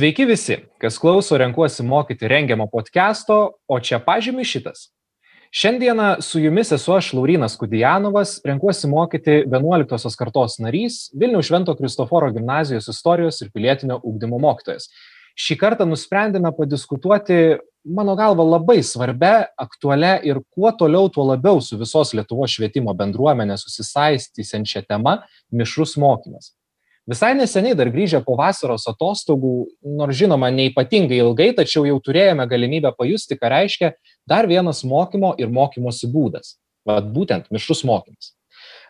Sveiki visi, kas klauso renkuosi mokyti rengiamo podcast'o, o čia pažymi šitas. Šiandieną su jumis esu aš Laurinas Kudijanovas, renkuosi mokyti 11 kartos narys, Vilnių Švento Kristoforo gimnazijos istorijos ir pilietinio ūkdymo mokytojas. Šį kartą nusprendėme padiskutuoti, mano galva, labai svarbia, aktualia ir kuo toliau, tuo labiau su visos Lietuvos švietimo bendruomenė susisaistysiančia tema - mišrus mokymas. Visai neseniai dar grįžę po vasaros atostogų, nors žinoma, neipatingai ilgai, tačiau jau turėjome galimybę pajusti, ką reiškia dar vienas mokymo ir mokymosi būdas. Vat būtent mišrus mokymas.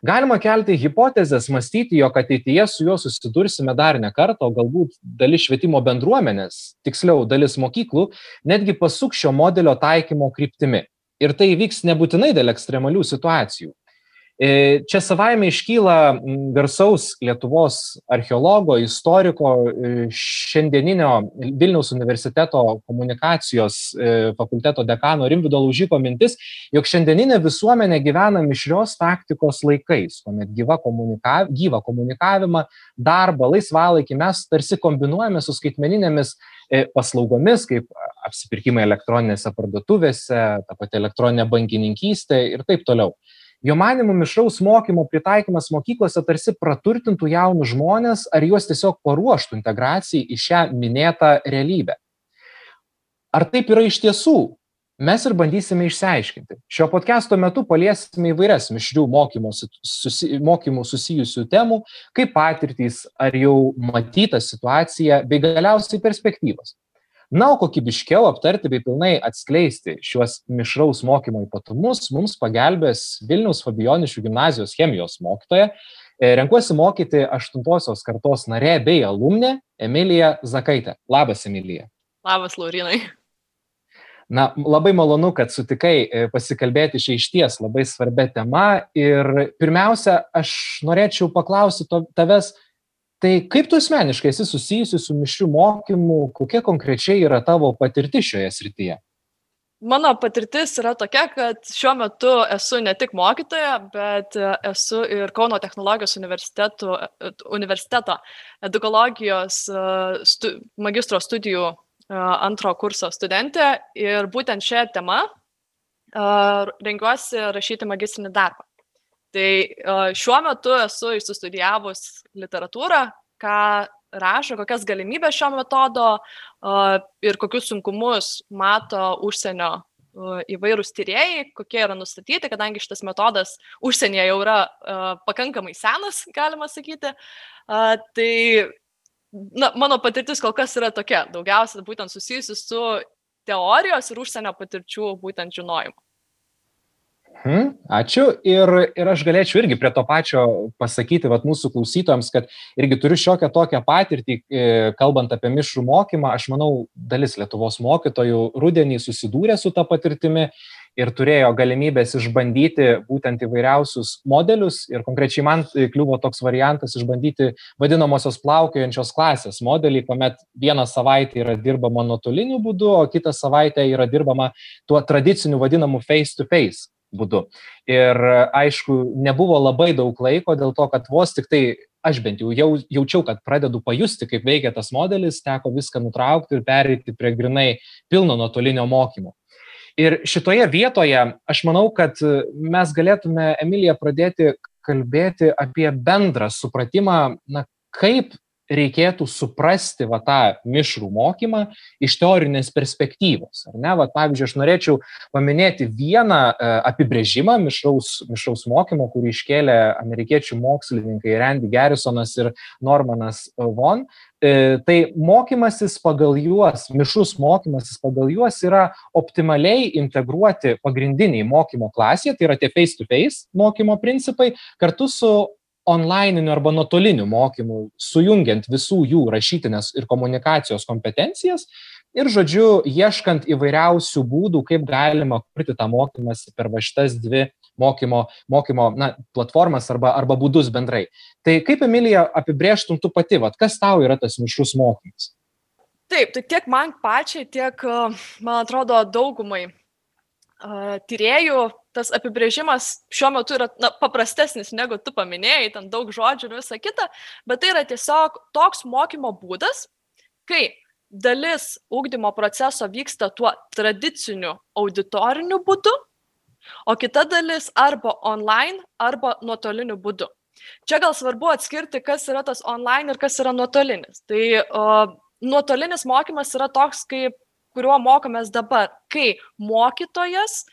Galima kelti hipotezės, mąstyti, jog ateityje su juo susidursime dar ne kartą, o galbūt dalis švietimo bendruomenės, tiksliau dalis mokyklų, netgi pasuk šio modelio taikymo kryptimi. Ir tai vyks nebūtinai dėl ekstremalių situacijų. E, čia savaime iškyla garsaus Lietuvos archeologo, istoriko, e, šiandieninio Vilniaus universiteto komunikacijos e, fakulteto dekano Rimvido Laužyko mintis, jog šiandieninė visuomenė gyvena mišrios taktikos laikais, kuomet gyva, komunika, gyva komunikavimą, darbą, laisvalaikį mes tarsi kombinuojame su skaitmeninėmis paslaugomis, kaip apsipirkimai elektroninėse parduotuvėse, ta pati elektroninė bankininkystė ir taip toliau. Jo manimu, mišraus mokymo pritaikymas mokyklose tarsi praturtintų jaunus žmonės ar juos tiesiog paruoštų integracijai į šią minėtą realybę. Ar taip yra iš tiesų? Mes ir bandysime išsiaiškinti. Šio podcast'o metu paliesime įvairias mišrių mokymų, susi, mokymų susijusių temų, kaip patirtys, ar jau matyta situacija, bei galiausiai perspektyvos. Na, o kokybiškiau aptarti bei pilnai atskleisti šiuos mišraus mokymo ypatumus mums pagelbės Vilniaus Fabionišių gimnazijos chemijos mokytoja, e, renkuosi mokyti aštuntosios kartos narė bei alumnė Emilija Zakaitė. Labas, Emilija. Labas, Laurinai. Na, labai malonu, kad sutikai e, pasikalbėti šią išties labai svarbia tema. Ir pirmiausia, aš norėčiau paklausyti tavęs, tai kaip tu asmeniškai esi susijusi su mišriu mokymu, kokia konkrečiai yra tavo patirtis šioje srityje? Mano patirtis yra tokia, kad šiuo metu esu ne tik mokytoja, bet esu ir Kauno technologijos universiteto edukologijos stu, magistro studijų antro kurso studentė ir būtent šią temą rengiuosi rašyti magistrinį darbą. Tai šiuo metu esu išsistudijavus literatūrą, ką rašo, kokias galimybės šio metodo ir kokius sunkumus mato užsienio įvairūs tyrėjai, kokie yra nustatyti, kadangi šitas metodas užsienyje jau yra pakankamai senas, galima sakyti. Tai na, mano patirtis kol kas yra tokia, daugiausia būtent susijusi su teorijos ir užsienio patirčių būtent žinojimu. Hmm, ačiū. Ir, ir aš galėčiau irgi prie to pačio pasakyti vat, mūsų klausytojams, kad irgi turiu šiokią tokią patirtį, e, kalbant apie mišrų mokymą. Aš manau, dalis Lietuvos mokytojų rudenį susidūrė su tą patirtimi ir turėjo galimybės išbandyti būtent įvairiausius modelius. Ir konkrečiai man kliuvo toks variantas išbandyti vadinamosios plaukiojančios klasės modelį, kuomet vieną savaitę yra dirbama nuotoliniu būdu, o kitą savaitę yra dirbama tuo tradiciniu vadinamu face-to-face. -face būdu. Ir aišku, nebuvo labai daug laiko dėl to, kad vos tik tai aš bent jau, jau jaučiau, kad pradedu pajusti, kaip veikia tas modelis, teko viską nutraukti ir pereiti prie grinai pilno nuotolinio mokymo. Ir šitoje vietoje aš manau, kad mes galėtume, Emilija, pradėti kalbėti apie bendrą supratimą, na, kaip reikėtų suprasti va tą mišrų mokymą iš teorinės perspektyvos. Ar ne? Va, pavyzdžiui, aš norėčiau paminėti vieną e, apibrėžimą mišraus, mišraus mokymo, kurį iškėlė amerikiečių mokslininkai Randy Garrisonas ir Normanas Von. E, tai mokymasis pagal juos, mišrus mokymasis pagal juos yra optimaliai integruoti pagrindiniai mokymo klasėje, tai yra tie face-to-face -face mokymo principai, kartu su onlininiu arba nuotoliniu mokymu, sujungiant visų jų rašytinės ir komunikacijos kompetencijas ir, žodžiu, ieškant įvairiausių būdų, kaip galima kurti tą mokymąsi per va šitas dvi mokymo, mokymo na, platformas arba, arba būdus bendrai. Tai kaip, Emilija, apibrėžtum tu pati, vat, kas tau yra tas mišrus mokymas? Taip, tai tiek man pačiai, tiek, man atrodo, daugumai uh, tyriejų tas apibrėžimas šiuo metu yra na, paprastesnis negu tu paminėjai, ten daug žodžių ir visa kita, bet tai yra tiesiog toks mokymo būdas, kai dalis ūkdymo proceso vyksta tuo tradiciniu auditoriniu būdu, o kita dalis arba online, arba nuotoliniu būdu. Čia gal svarbu atskirti, kas yra tas online ir kas yra nuotolinis. Tai o, nuotolinis mokymas yra toks, kaip kuriuo mokomės dabar, kai mokytojas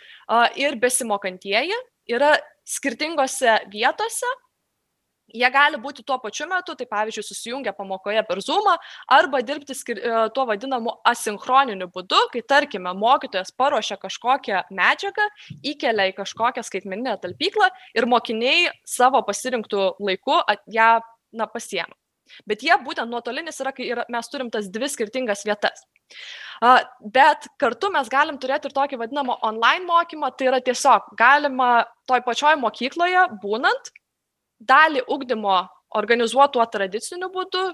ir besimokantieji yra skirtingose vietose, jie gali būti tuo pačiu metu, tai pavyzdžiui, susijungia pamokoje per Zoom arba dirbti skir, tuo vadinamu asinchroniniu būdu, kai tarkime mokytojas paruošia kažkokią medžiagą, įkelia į kažkokią skaitmeninę talpyklą ir mokiniai savo pasirinktų laiku ją na, pasiema. Bet jie būtent nuotolinis yra, kai yra, mes turim tas dvi skirtingas vietas. Bet kartu mes galim turėti ir tokį vadinamą online mokymą, tai yra tiesiog galima toj pačioj mokykloje būnant dalį ugdymo organizuotuo tradiciniu būdu,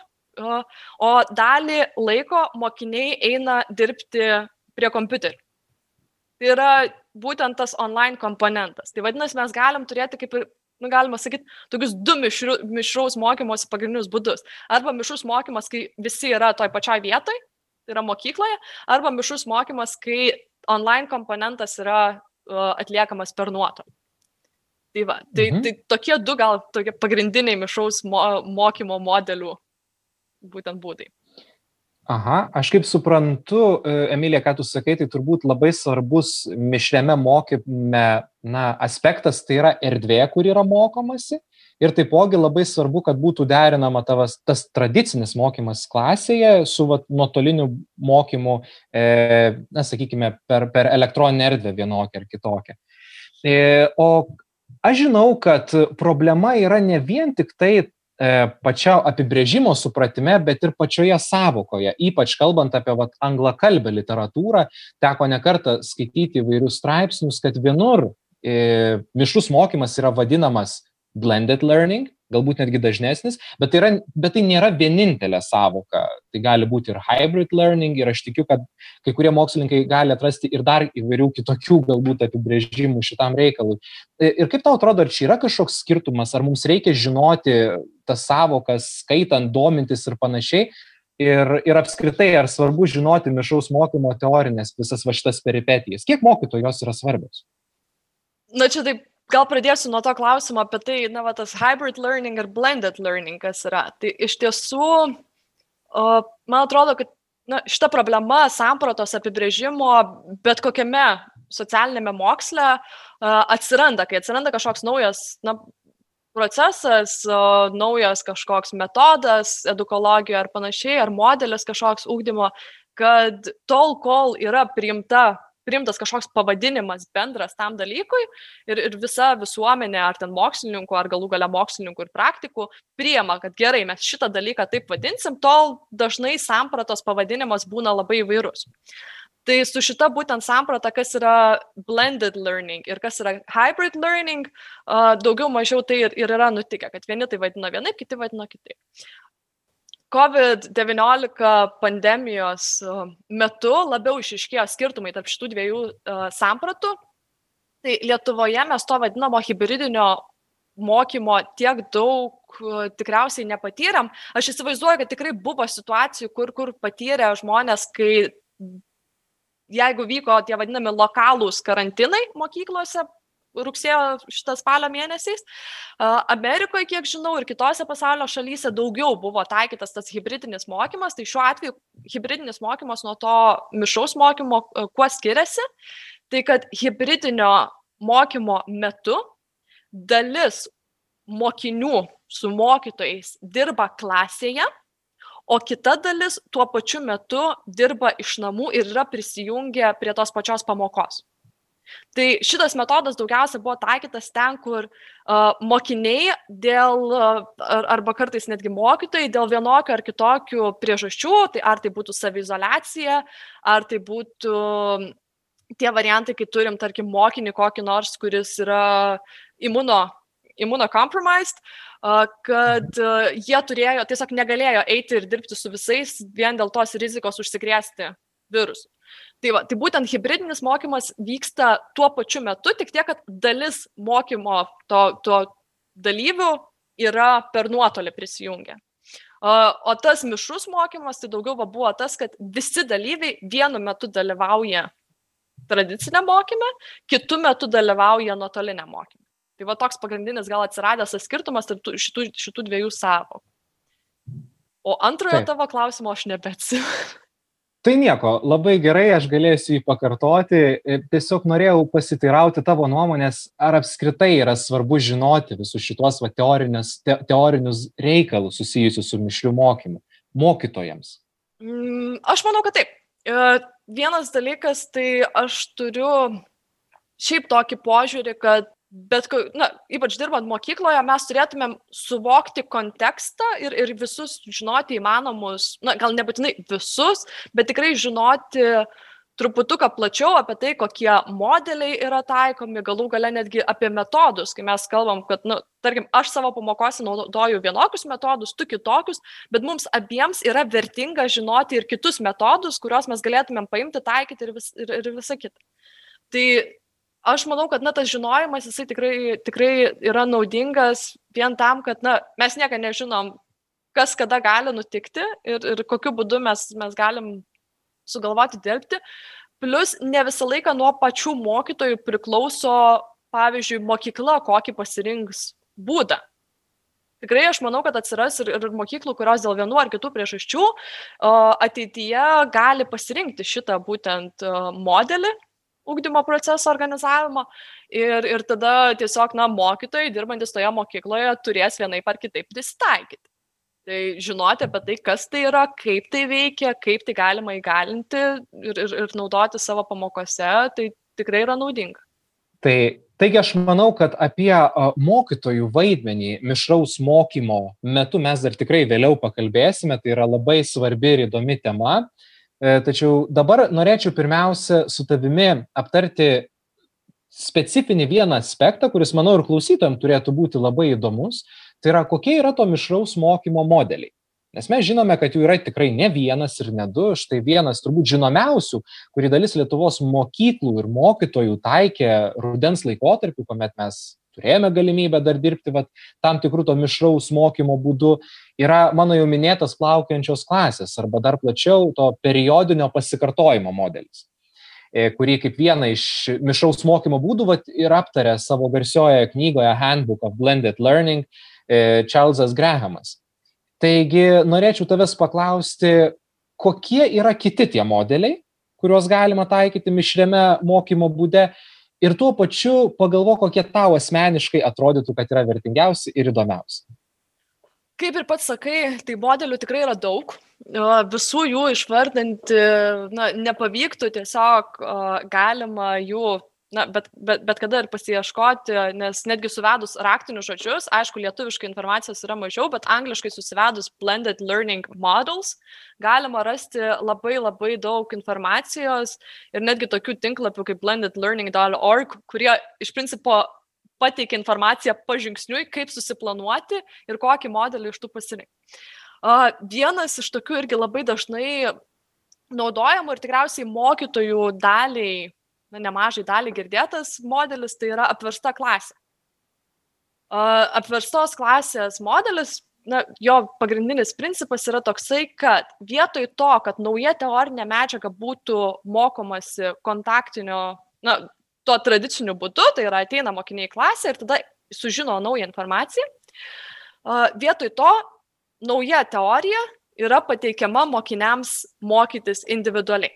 o dalį laiko mokiniai eina dirbti prie kompiuterių. Tai yra būtent tas online komponentas. Tai vadinasi, mes galim turėti kaip ir nu, galima sakyti, tokius du mišru, mišraus mokymosi pagrindinius būdus. Arba mišrus mokymas, kai visi yra toj pačioj vietoj, yra mokykloje, arba mišrus mokymas, kai online komponentas yra uh, atliekamas per nuotolį. Tai, va, tai, mhm. tai tokie du gal tokie pagrindiniai mišraus mo, mokymo modelių būtent būdai. Aha, aš kaip suprantu, e, Emilija, ką tu sakai, tai turbūt labai svarbus mišriame mokyme na, aspektas tai yra erdvė, kur yra mokomasi. Ir taipogi labai svarbu, kad būtų derinama tavas, tas tradicinis mokymas klasėje su vat, nuotoliniu mokymu, e, na, sakykime, per, per elektroninę erdvę vienokią ar kitokią. E, o aš žinau, kad problema yra ne vien tik tai E, pačio apibrėžimo supratime, bet ir pačioje savokoje, ypač kalbant apie vat, anglakalbę literatūrą, teko nekartą skaityti įvairius straipsnius, kad vienur e, mišrus mokymas yra vadinamas blended learning, galbūt netgi dažnesnis, bet tai, yra, bet tai nėra vienintelė savoka. Tai gali būti ir hybrid learning ir aš tikiu, kad kai kurie mokslininkai gali atrasti ir dar įvairių kitokių galbūt apibrėžimų šitam reikalui. E, ir kaip tau atrodo, ar čia yra kažkoks skirtumas, ar mums reikia žinoti tas savokas, skaitant, domintis ir panašiai, Ir, ir apskritai, ar svarbu žinoti mišaus mokymo teorinės visas va šitas peripetijas? Kiek mokytojų jos yra svarbios? Na čia taip gal pradėsiu nuo to klausimo apie tai, na, va, tas hybrid learning ir blended learning, kas yra. Tai iš tiesų, man atrodo, kad na, šita problema sampratos apibrėžimo bet kokiame socialinėme moksle atsiranda, kai atsiranda kažkoks naujas na, procesas, naujas kažkoks metodas edukologijoje ar panašiai, ar modelis kažkoks ūkdymo, kad tol, kol yra priimta priimtas kažkoks pavadinimas bendras tam dalykui ir, ir visa visuomenė, ar ten mokslininkų, ar galų gale mokslininkų ir praktikų priema, kad gerai, mes šitą dalyką taip vadinsim, tol dažnai sampratos pavadinimas būna labai įvairus. Tai su šita būtent samprata, kas yra blended learning ir kas yra hybrid learning, daugiau mažiau tai ir, yra nutikę, kad vieni tai vadina vienaip, kiti vadina kitaip. COVID-19 pandemijos metu labiau išiškėjo skirtumai tarp šitų dviejų uh, sampratų. Tai Lietuvoje mes to vadinamo hybridinio mokymo tiek daug uh, tikriausiai nepatyrėm. Aš įsivaizduoju, kad tikrai buvo situacijų, kur, kur patyrė žmonės, kai jeigu vyko tie vadinami lokalūs karantinai mokyklose, rugsėjo šitą spalio mėnesiais. Amerikoje, kiek žinau, ir kitose pasaulio šalyse daugiau buvo taikytas tas hybridinis mokymas. Tai šiuo atveju hybridinis mokymas nuo to mišaus mokymo kuo skiriasi? Tai kad hybridinio mokymo metu dalis mokinių su mokytojais dirba klasėje, o kita dalis tuo pačiu metu dirba iš namų ir yra prisijungę prie tos pačios pamokos. Tai šitas metodas daugiausia buvo taikytas ten, kur uh, mokiniai dėl, uh, arba kartais netgi mokytojai dėl vienokio ar kitokių priežasčių, tai ar tai būtų savizolacija, ar tai būtų tie variantai, kai turim, tarkim, mokinį kokį nors, kuris yra imuno, imunocompromised, uh, kad jie turėjo, tiesiog negalėjo eiti ir dirbti su visais vien dėl tos rizikos užsikrėsti virusų. Tai, va, tai būtent hybridinis mokymas vyksta tuo pačiu metu, tik tiek, kad dalis mokymo to, to dalyvių yra per nuotolį prisijungę. O tas mišrus mokymas tai daugiau va, buvo tas, kad visi dalyviai vienu metu dalyvauja tradicinę mokymę, kitu metu dalyvauja nuotolinę mokymę. Tai va toks pagrindinis gal atsiradęs skirtumas tarp šitų, šitų dviejų savokų. O antrojo Taip. tavo klausimo aš nebeatsimenu. Tai nieko, labai gerai, aš galėsiu jį pakartoti. Tiesiog norėjau pasiteirauti tavo nuomonės, ar apskritai yra svarbu žinoti visus šitos va, teorinius, te, teorinius reikalus susijusius su mišriu mokymu mokytojams. Mm, aš manau, kad taip. E, vienas dalykas, tai aš turiu šiaip tokį požiūrį, kad bet, na, ypač dirbant mokykloje, mes turėtumėm suvokti kontekstą ir, ir visus žinoti įmanomus, na, gal nebūtinai visus, bet tikrai žinoti truputuką plačiau apie tai, kokie modeliai yra taikomi, galų gale netgi apie metodus, kai mes kalbam, kad, na, nu, tarkim, aš savo pamokose naudoju vienokius metodus, tu kitokius, bet mums abiems yra vertinga žinoti ir kitus metodus, kuriuos mes galėtumėm paimti, taikyti ir, vis, ir, ir visą kitą. Tai aš manau, kad na, tas žinojimas jisai tikrai, tikrai yra naudingas vien tam, kad na, mes nieko nežinom, kas kada gali nutikti ir, ir kokiu būdu mes, mes galim sugalvoti dirbti. Plus ne visą laiką nuo pačių mokytojų priklauso, pavyzdžiui, mokykla, kokį pasirinks būdą. Tikrai aš manau, kad atsiras ir, ir mokyklų, kurios dėl vienų ar kitų priežasčių ateityje gali pasirinkti šitą būtent modelį ugdymo proceso organizavimo ir, ir tada tiesiog, na, mokytojai, dirbantis toje mokykloje, turės vienaip ar kitaip prisitaikyti. Tai žinoti apie tai, kas tai yra, kaip tai veikia, kaip tai galima įgalinti ir, ir, ir naudoti savo pamokose, tai tikrai yra naudinga. Tai, taigi aš manau, kad apie mokytojų vaidmenį mišraus mokymo metu mes dar tikrai vėliau pakalbėsime, tai yra labai svarbi ir įdomi tema. Uh, tačiau dabar norėčiau pirmiausia su tavimi aptarti specifinį vieną aspektą, kuris, manau, ir klausytojams turėtų būti labai įdomus. Tai yra, kokie yra to mišraus mokymo modeliai. Nes mes žinome, kad jų yra tikrai ne vienas ir ne du. Štai vienas turbūt žinomiausių, kurį dalis Lietuvos mokyklų ir mokytojų taikė rudens laikotarpiu, kuomet mes turėjome galimybę dar dirbti vat, tam tikrų to mišraus mokymo būdu, yra mano jau minėtas plaukiančios klasės arba dar plačiau to periodinio pasikartojimo modelis e, kurį kaip vieną iš mišraus mokymo būdų vat, ir aptarė savo garsiojoje knygoje Handbook of Blended Learning e, Grahamas. Taigi norėčiau tavęs paklausti, kokie yra kiti tie modeliai, kuriuos galima taikyti mišriame mokymo būde ir tuo pačiu pagalvok, kokie tau asmeniškai atrodytų, kad yra vertingiausi ir įdomiausi. Kaip ir pats sakai, tai modelių tikrai yra daug. Visų jų išvardinti na, nepavyktų, tiesiog galima jų na, bet, bet, bet kada ir pasieškoti, nes netgi suvedus raktinius žodžius, aišku, lietuviškai informacijos yra mažiau, bet angliškai susivedus blended learning models, galima rasti labai labai daug informacijos ir netgi tokių tinklapių kaip blendedlearning.org, kurie iš principo pateikia informaciją pažingsniui, kaip susiplanuoti ir kokį modelį iš tų pasirinkti. Vienas iš tokių irgi labai dažnai naudojamų ir tikriausiai mokytojų daliai na, nemažai dalį girdėtas modelis, tai yra apversta klasė. Apverstos klasės modelis, na, jo pagrindinis principas yra toksai, kad vietoj to, kad nauja teorinė medžiaga būtų mokomasi kontaktinio, na, tuo tradiciniu būdu, tai yra ateina mokiniai į klasę ir tada sužino naują informaciją, vietoj to nauja teorija yra pateikiama mokiniams mokytis individualiai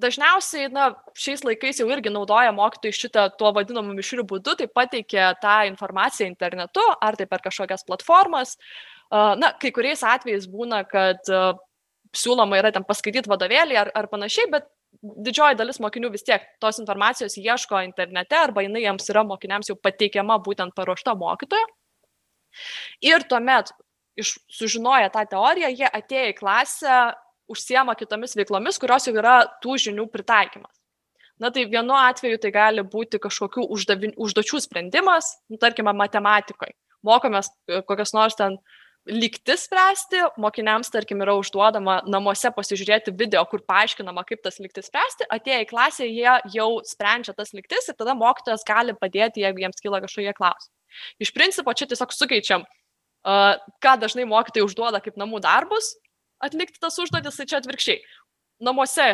dažniausiai na šiais laikais jau irgi naudoja mokytojai šitą tuo vadinamu mišriu būdu tai pateikia tą informaciją internetu ar tai per kažkokias platformas na kai kuriais atvejais būna kad siūloma yra ten paskaityt vadovėlį ar, ar panašiai, bet didžioji dalis mokinių vis tiek tos informacijos ieško internete arba jinai jiems yra mokiniams jau pateikiama būtent paruošta mokytoja. Ir tuomet, iš, sužinoję tą teoriją, jie atėję į klasę užsiema kitomis veiklomis, kurios jau yra tų žinių pritaikymas. Na tai vienu atveju tai gali būti kažkokių uždavin, užduočių sprendimas, nu, tarkime, matematikoje. Mokomės e, kokias nors ten lygtis spręsti, mokiniams, tarkim, yra užduodama namuose pasižiūrėti video, kur paaiškinama, kaip tas lygtis spręsti, atėję į klasę, jie jau sprendžia tas lygtis ir tada mokytojas gali padėti, jeigu jiems kyla kažkokie klausimai. Iš principo čia tiesiog sukeičiam, ką dažnai mokytojai užduoda kaip namų darbus, atlikti tas užduotis, tai čia atvirkščiai. Namuose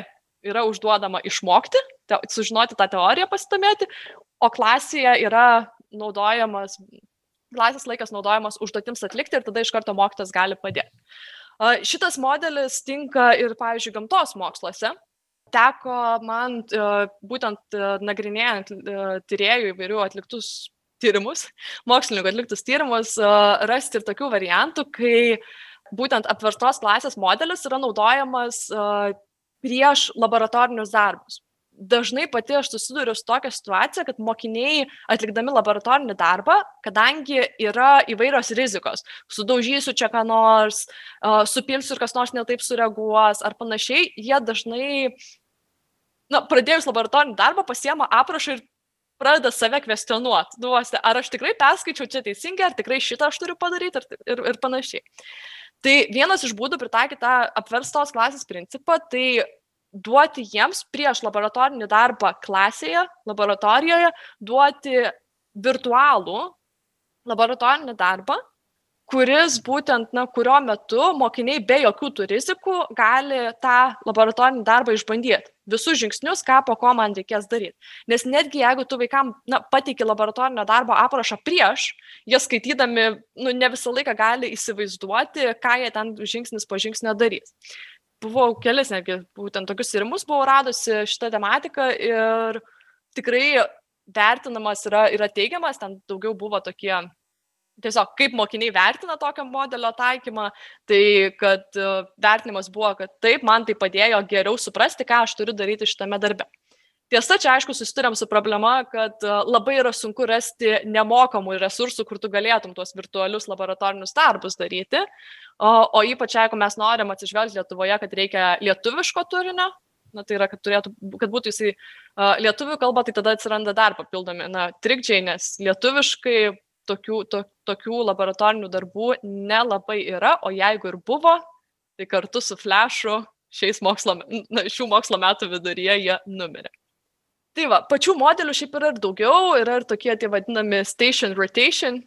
yra užduodama išmokti, te, sužinoti tą teoriją pasidomėti, o klasėje yra naudojamas, klasės laikas naudojamas užduotims atlikti ir tada iš karto mokytas gali padėti. Šitas modelis tinka ir, pavyzdžiui, gamtos moksluose. Teko man būtent nagrinėjant tyriejų įvairių atliktus tyrimus, mokslininkų atliktus tyrimus, rasti ir tokių variantų, kai būtent apverstos klasės modelis yra naudojamas prieš laboratorinius darbus. Dažnai pati aš susiduriu su tokia situacija, kad mokiniai atlikdami laboratorinį darbą, kadangi yra įvairios rizikos, sudaužysiu čia ką nors, supilsiu ir kas nors netaip sureaguos ar panašiai, jie dažnai, na, pradėjus laboratorinį darbą, pasiema aprašą ir pradeda save kvestionuoti, duosi, ar aš tikrai perskaičiau čia teisingai, ar tikrai šitą aš turiu padaryti ir, ir, ir panašiai. Tai vienas iš būdų pritaikyti tą apverstos klasės principą, tai duoti jiems prieš laboratorinį darbą klasėje, laboratorijoje, duoti virtualų laboratorinį darbą, kuris būtent, na, kurio metu mokiniai be jokių tų rizikų gali tą laboratorinį darbą išbandyti. Visus žingsnius, ką po ko man reikės daryti. Nes netgi jeigu tu vaikam na, pateiki laboratorinio darbo aprašą prieš, jie skaitydami nu, ne visą laiką gali įsivaizduoti, ką jie ten žingsnis po žingsnio darys. Buvau kelis, netgi būtent tokius tyrimus buvau radusi šitą tematiką ir tikrai vertinamas yra, yra teigiamas, ten daugiau buvo tokie tiesiog kaip mokiniai vertina tokio modelio taikymą, tai kad e, vertinimas buvo, kad taip, man tai padėjo geriau suprasti, ką aš turiu daryti šitame darbe. Tiesa, čia aišku susidurėm su problema, kad e, labai yra sunku rasti nemokamų resursų, kur tu galėtum tuos virtualius laboratorinius darbus daryti, o, o ypač jeigu mes norim atsižvelgti Lietuvoje, kad reikia lietuviško turinio, na tai yra, kad, turėtų, kad būtų jisai uh, lietuvių kalba, tai tada atsiranda dar papildomi, na, trikdžiai, nes lietuviškai tokių, to, tokių laboratorinių darbų nelabai yra, o jeigu ir buvo, tai kartu su flešu šiais mokslo, na, šių mokslo metų viduryje jie numirė. Tai va, pačių modelių šiaip yra ir daugiau, yra ir tokie tie vadinami station rotation,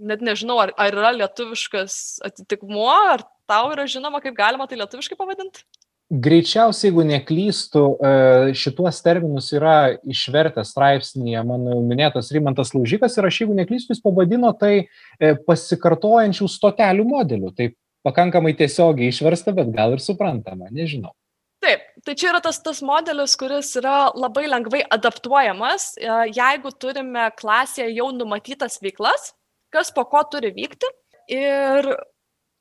net nežinau, ar, ar yra lietuviškas atitikmuo, ar tau yra žinoma, kaip galima tai lietuviškai pavadinti? Greičiausiai, jeigu neklystu, e, šituos terminus yra išvertęs straipsnėje mano minėtas Rimantas Laužikas ir aš, jeigu neklystu, jis pavadino tai e, pasikartojančių stotelių modeliu. Tai pakankamai tiesiogiai išversta, bet gal ir suprantama, nežinau. Taip, tai čia yra tas, tas modelis, kuris yra labai lengvai adaptuojamas, e, jeigu turime klasėje jau numatytas veiklas, kas po ko turi vykti. Ir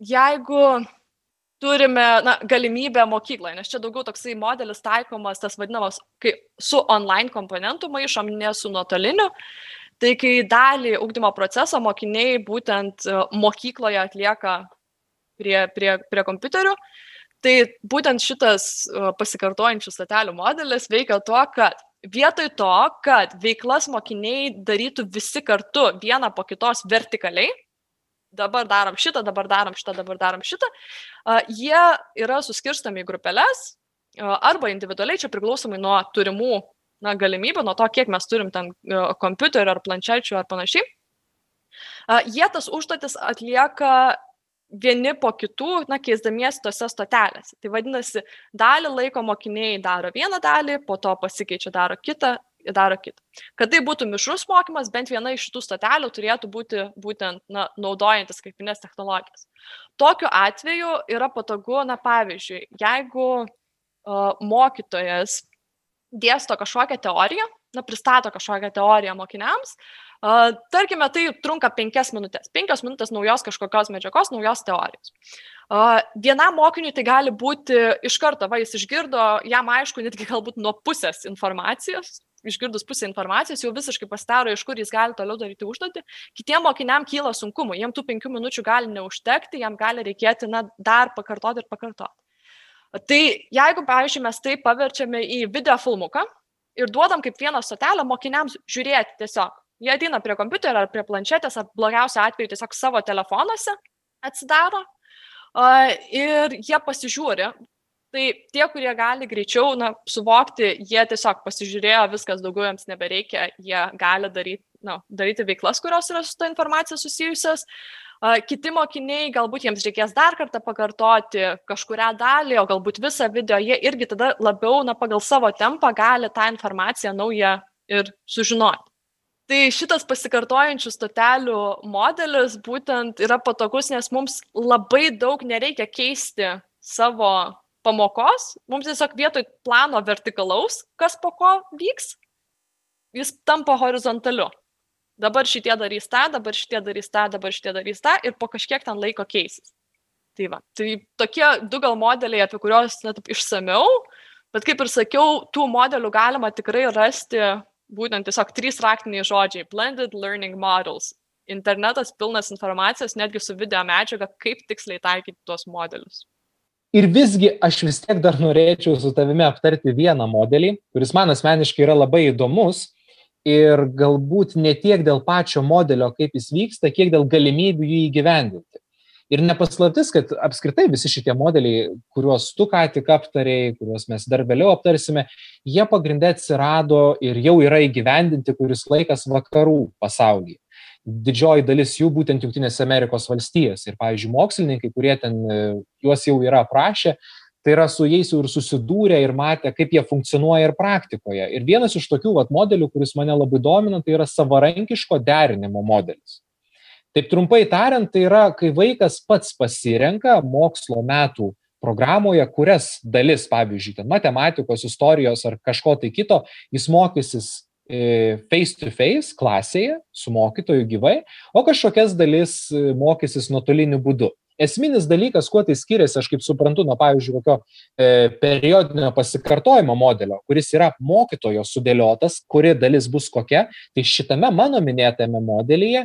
jeigu turime na, galimybę mokykloje, nes čia daugiau toksai modelis taikomas, tas vadinamas, kai su online komponentų maišom, ne su nuotoliniu. Tai kai dalį ugdymo proceso mokiniai būtent e, mokykloje atlieka prie, prie, prie kompiuterių, tai būtent šitas e, pasikartojančių statelių modelis veikia tuo, kad vietoj to, kad veiklas mokiniai darytų visi kartu vieną po kitos vertikaliai, dabar darom šitą, dabar darom šitą, dabar darom šitą, jie yra suskirstami į grupelės arba individualiai, čia priklausomai nuo turimų na, galimybių, nuo to, kiek mes turim ten kompiuterių ar planšečių ar panašiai. Jie tas užduotis atlieka vieni po kitų, na, keisdamiesi tose stotelėse. Tai vadinasi, dalį laiko mokiniai daro vieną dalį, po to pasikeičia, daro kitą daro kitą. Kad tai būtų mišrus mokymas, bent viena iš šitų stotelių turėtų būti būtent na, naudojantis skaitminės technologijas. Tokiu atveju yra patogu, na pavyzdžiui, jeigu uh, mokytojas dėsto kažkokią teoriją, na, pristato kažkokią teoriją mokiniams, uh, tarkime, tai trunka penkias minutės. Penkios minutės naujos kažkokios medžiagos, naujos teorijos. Vienam mokiniui tai gali būti iš karto, va, jis išgirdo, jam aišku, netgi galbūt nuo pusės informacijos, išgirdus pusę informacijos, jau visiškai pastaro, iš kur jis gali toliau daryti užduotį. Kitiem mokiniam kyla sunkumų, jiem tų penkių minučių gali neužtekti, jam gali reikėti na, dar pakartoti ir pakartoti. Tai jeigu, pavyzdžiui, mes tai paverčiame į video filmuką ir duodam kaip vieną stotelę mokiniams žiūrėti tiesiog. Jie ateina prie kompiuterio ar prie planšetės, ar blogiausiu atveju tiesiog savo telefonuose atsidaro ir jie pasižiūri. Tai tie, kurie gali greičiau na, suvokti, jie tiesiog pasižiūrėjo, viskas daugiau jiems nebereikia, jie gali daryti, na, daryti veiklas, kurios yra su ta informacija susijusios. Kiti mokiniai, galbūt jiems reikės dar kartą pakartoti kažkuria dalį, o galbūt visą video, jie irgi tada labiau, na, pagal savo tempą gali tą informaciją naują ir sužinoti. Tai šitas pasikartojančių stotelių modelis būtent yra patogus, nes mums labai daug nereikia keisti savo pamokos, mums tiesiog vietoj plano vertikalaus, kas po ko vyks, jis tampa horizontaliu. Dabar šitie darys tą, dabar šitie darys tą, dabar šitie darys tą ir po kažkiek ten laiko keisis. Tai, va, tai tokie du gal modeliai, apie kuriuos net išsameu, bet kaip ir sakiau, tų modelių galima tikrai rasti būtent tiesiog trys raktiniai žodžiai - blended learning models. Internetas pilnas informacijos, netgi su video medžiaga, kaip tiksliai taikyti tuos modelius. Ir visgi aš vis tiek dar norėčiau su tavimi aptarti vieną modelį, kuris man asmeniškai yra labai įdomus ir galbūt ne tiek dėl pačio modelio, kaip jis vyksta, kiek dėl galimybių jį įgyvendinti. Ir nepaslaptis, kad apskritai visi šitie modeliai, kuriuos tu ką tik aptarėjai, kuriuos mes dar vėliau aptarsime, jie pagrindė atsirado ir jau yra įgyvendinti kuris laikas vakarų pasaulyje. Didžioji dalis jų būtent Junktinėse Amerikos valstijos. Ir, pavyzdžiui, mokslininkai, kurie ten e, juos jau yra aprašę, tai yra su jais jau ir susidūrę ir matę, kaip jie funkcionuoja ir praktikoje. Ir vienas iš tokių vat, modelių, kuris mane labai domina, tai yra savarankiško derinimo modelis. Taip trumpai tariant, tai yra, kai vaikas pats pasirenka mokslo metų programoje, kurias dalis, pavyzdžiui, ten matematikos, istorijos ar kažko tai kito, jis mokysis face to face klasėje su mokytoju gyvai, o kažkokias dalis e, mokysis nuotoliniu būdu. Esminis dalykas, kuo tai skiriasi, aš kaip suprantu, nuo, pavyzdžiui, kokio e, periodinio pasikartojimo modelio, kuris yra mokytojo sudėliotas, kuri dalis bus kokia, tai šitame mano minėtame modelyje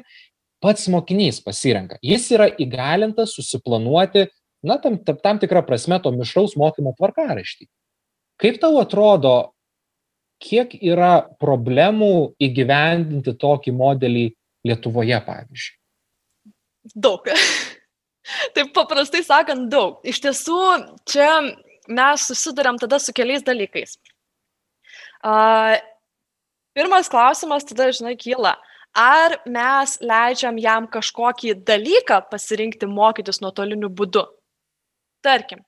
pats mokinys pasirenka. Jis yra įgalintas susiplanuoti, na, tam, tam, tikrą prasme to mišraus mokymo tvarkaraštį. Kaip tau atrodo, kiek yra problemų įgyvendinti tokį modelį Lietuvoje, pavyzdžiui? Daug. Taip paprastai sakant, daug. Iš tiesų, čia mes susidurėm tada su keliais dalykais. Uh, pirmas klausimas tada, žinai, kyla. Ar mes leidžiam jam kažkokį dalyką pasirinkti mokytis nuotoliniu būdu. Tarkim,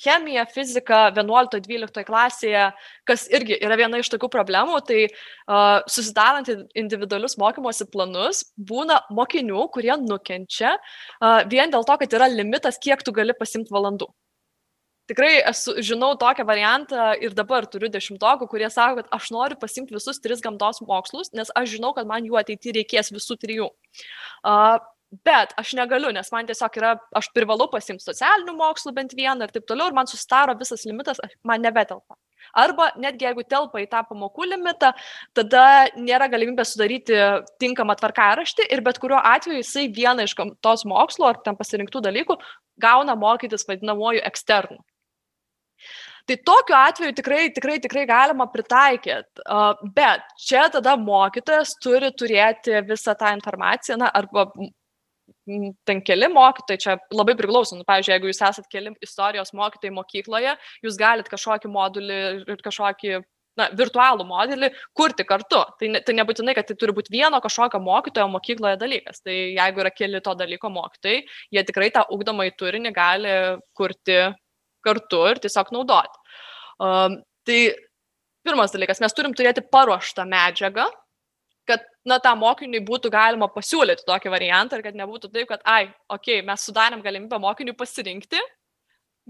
chemija, fizika 11-12 klasėje, kas irgi yra viena iš tokių problemų, tai uh, susidarant individualius mokymosi planus, būna mokinių, kurie nukenčia uh, vien dėl to, kad yra limitas, kiek tu gali pasimti valandų tikrai esu žinau tokią variantą ir dabar turiu dešimtokų, kurie sako, kad aš noriu pasimti visus tris gamtos mokslus, nes aš žinau, kad man jų ateityje reikės visų trijų. Uh, Bet aš negaliu, nes man tiesiog yra, aš privalau pasimti socialinių mokslų bent vieną ir taip toliau, ir man susidaro visas limitas, man nebetelpa. Arba netgi jeigu telpa į tą pamokų limitą, tada nėra galimybės sudaryti tinkamą tvarkaraštį ir bet kuriuo atveju jisai vieną iš tos mokslo ar ten pasirinktų dalykų gauna mokytis vadinamuoju eksternu. Tai tokiu atveju tikrai, tikrai, tikrai galima pritaikyti, bet čia tada mokytojas turi turėti visą tą informaciją, na, arba ten keli mokytojai, čia labai priklauso, nu, pavyzdžiui, jeigu jūs esate keli istorijos mokytojai mokykloje, jūs galite kažkokį modulį ir kažkokį na, virtualų modelį kurti kartu. Tai, ne, tai nebūtinai, kad tai turi būti vieno kažkokio mokytojo mokykloje dalykas. Tai jeigu yra keli to dalyko mokytojai, jie tikrai tą ugdomąjį turinį gali kurti kartu ir tiesiog naudoti. Um, tai pirmas dalykas, mes turim turėti paruoštą medžiagą, kad, na, tam mokiniui būtų galima pasiūlyti tokį variantą ir kad nebūtų taip, kad, ai, okei, okay, mes sudarėm galimybę mokiniui pasirinkti,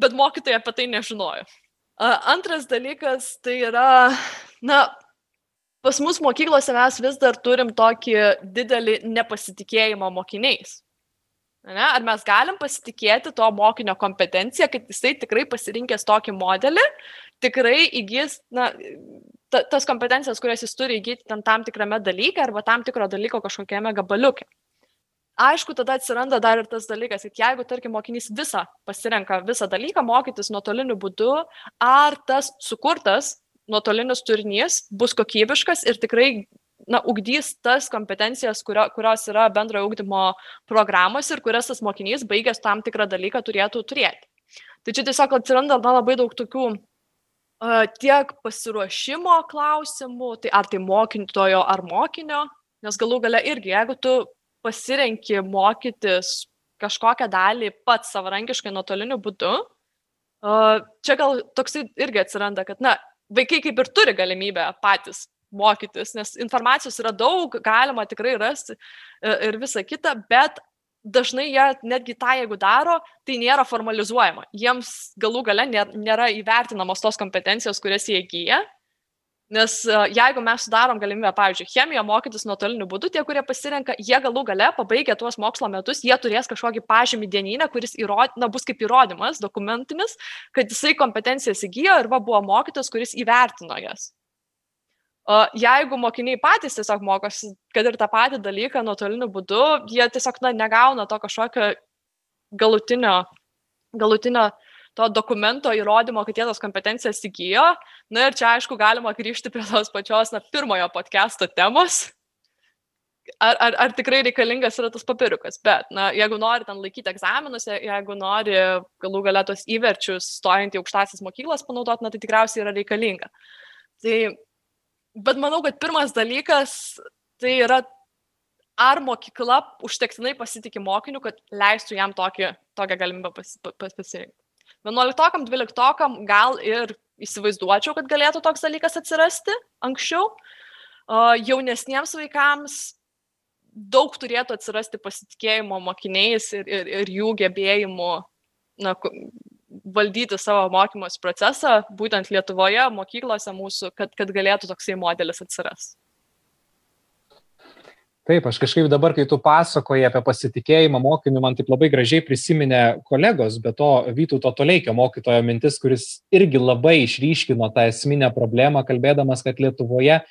bet mokytojai apie tai nežinojo. Antras dalykas tai yra, na, pas mus mokyklose mes vis dar turim tokį didelį nepasitikėjimą mokiniais. Ne? Ar mes galim pasitikėti to mokinio kompetenciją, kad jisai tikrai pasirinkęs tokį modelį, tikrai įgys na, ta, tas kompetencijas, kurias jis turi įgyti tam, tam tikrame dalyke arba tam tikro dalyko kažkokiame gabaliuke. Aišku, tada atsiranda dar ir tas dalykas, kad jeigu, tarkim, mokinys visą pasirenka visą dalyką mokytis nuotoliniu būdu, ar tas sukurtas nuotolinis turinys bus kokybiškas ir tikrai na, ugdys tas kompetencijas, kurio, kurios yra bendrojo ugdymo programos ir kurias tas mokinys baigęs tam tikrą dalyką turėtų turėti. Tai čia tiesiog atsiranda na, labai daug tokių tiek pasiruošimo klausimų, tai ar tai mokintojo ar mokinio, nes galų gale irgi, jeigu tu pasirenki mokytis kažkokią dalį pats savarankiškai nuotoliniu būdu, čia gal toksai irgi atsiranda, kad, na, vaikai kaip ir turi galimybę patys mokytis, nes informacijos yra daug, galima tikrai rasti e, ir visa kita, bet dažnai jie netgi tą, jeigu daro, tai nėra formalizuojama. Jiems galų gale nėra įvertinamos tos kompetencijos, kurias jie įgyja. Nes e, jeigu mes sudarom galimybę, pavyzdžiui, chemiją mokytis nuotoliniu būdu, tie, kurie pasirenka, jie galų gale, pabaigę tuos mokslo metus, jie turės kažkokį pažymį dieninę, kuris įrod, na, bus kaip įrodymas, dokumentinis, kad jisai kompetencijas įgyjo ir va, buvo mokytas, kuris įvertino jas. Jeigu mokiniai patys tiesiog mokosi, kad ir tą patį dalyką nuotoliniu būdu, jie tiesiog na, negauna to kažkokio galutinio, galutinio to dokumento įrodymo, kad jie tos kompetencijas įgyjo. Na ir čia aišku galima grįžti prie tos pačios na, pirmojo podcast'o temos. Ar, ar, ar tikrai reikalingas yra tas papiriukas, bet, na, jeigu nori ten laikyti egzaminus, jeigu nori galų galę tos įverčius stojant į aukštasis mokyklas panaudoti, na, tai tikriausiai yra reikalinga. Tai bet manau, kad pirmas dalykas tai yra, ar mokykla užtektinai pasitikė mokiniu, kad leistų jam tokį, tokią galimybę pas, pas, pasirinkti. 11-okam, 12-okam gal ir įsivaizduočiau, kad galėtų toks dalykas atsirasti anksčiau. Jaunesniems vaikams daug turėtų atsirasti pasitikėjimo mokiniais ir, ir, ir jų gebėjimų na, valdyti savo mokymosi procesą, būtent Lietuvoje, mokyklose mūsų, kad, kad galėtų toksai modelis atsiras. Taip, aš kažkaip dabar, kai tu pasakoji apie pasitikėjimą mokiniu, man taip labai gražiai prisiminė kolegos, bet to Vytauto Toleikio mokytojo mintis, kuris irgi labai išryškino tą esminę problemą, kalbėdamas, kad Lietuvoje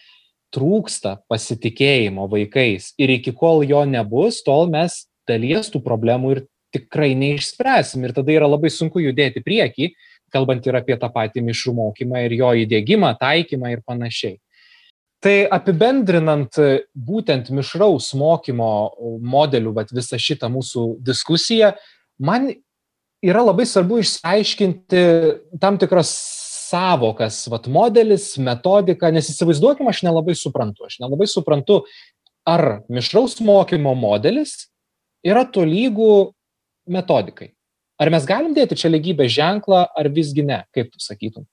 trūksta pasitikėjimo vaikais ir iki kol jo nebus, tol mes dalies tų problemų ir tikrai neišspręsim ir tada yra labai sunku judėti prieki, kalbant ir apie tą patį mišrų mokymą ir jo įdėgymą, taikymą ir panašiai. Tai apibendrinant būtent mišraus mokymo modelių, bet visą šitą mūsų diskusiją, man yra labai svarbu išsiaiškinti tam tikras savokas, vat modelis, metodika, nes įsivaizduokim, aš nelabai suprantu. Aš nelabai suprantu, ar mišraus mokymo modelis yra tolygų metodikai. Ar mes galim dėti čia lygybės ženklą, ar visgi ne, kaip tu sakytum?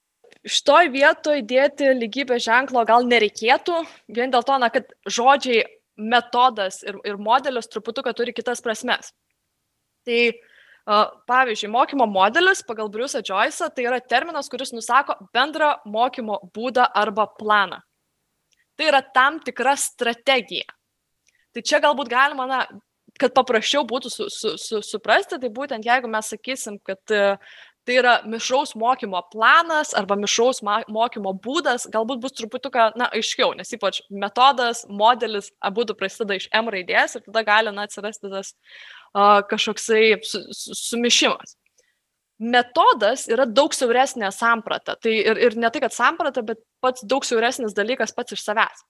Šitoj vietoj dėti lygybės ženklo gal nereikėtų, vien dėl to, na, kad žodžiai metodas ir, ir modelis truputuką turi kitas prasmes. Tai pavyzdžiui, mokymo modelis pagal Bruce'ą Joyce'ą tai yra terminas, kuris nusako bendrą mokymo būdą arba planą. Tai yra tam tikra strategija. Tai čia galbūt galima, na, kad paprasčiau būtų su, su, su, suprasti, tai būtent jeigu mes sakysim, kad e, tai yra mišraus mokymo planas arba mišraus mokymo būdas, galbūt bus truputuką, na, aiškiau, nes ypač metodas, modelis, abu du prasideda iš M raidės ir tada gali, na, atsirasti tas uh, kažkoksai su, su, sumišimas. Metodas yra daug siauresnė samprata. Tai ir, ir ne tai, kad samprata, bet pats daug siauresnis dalykas pats iš savęs.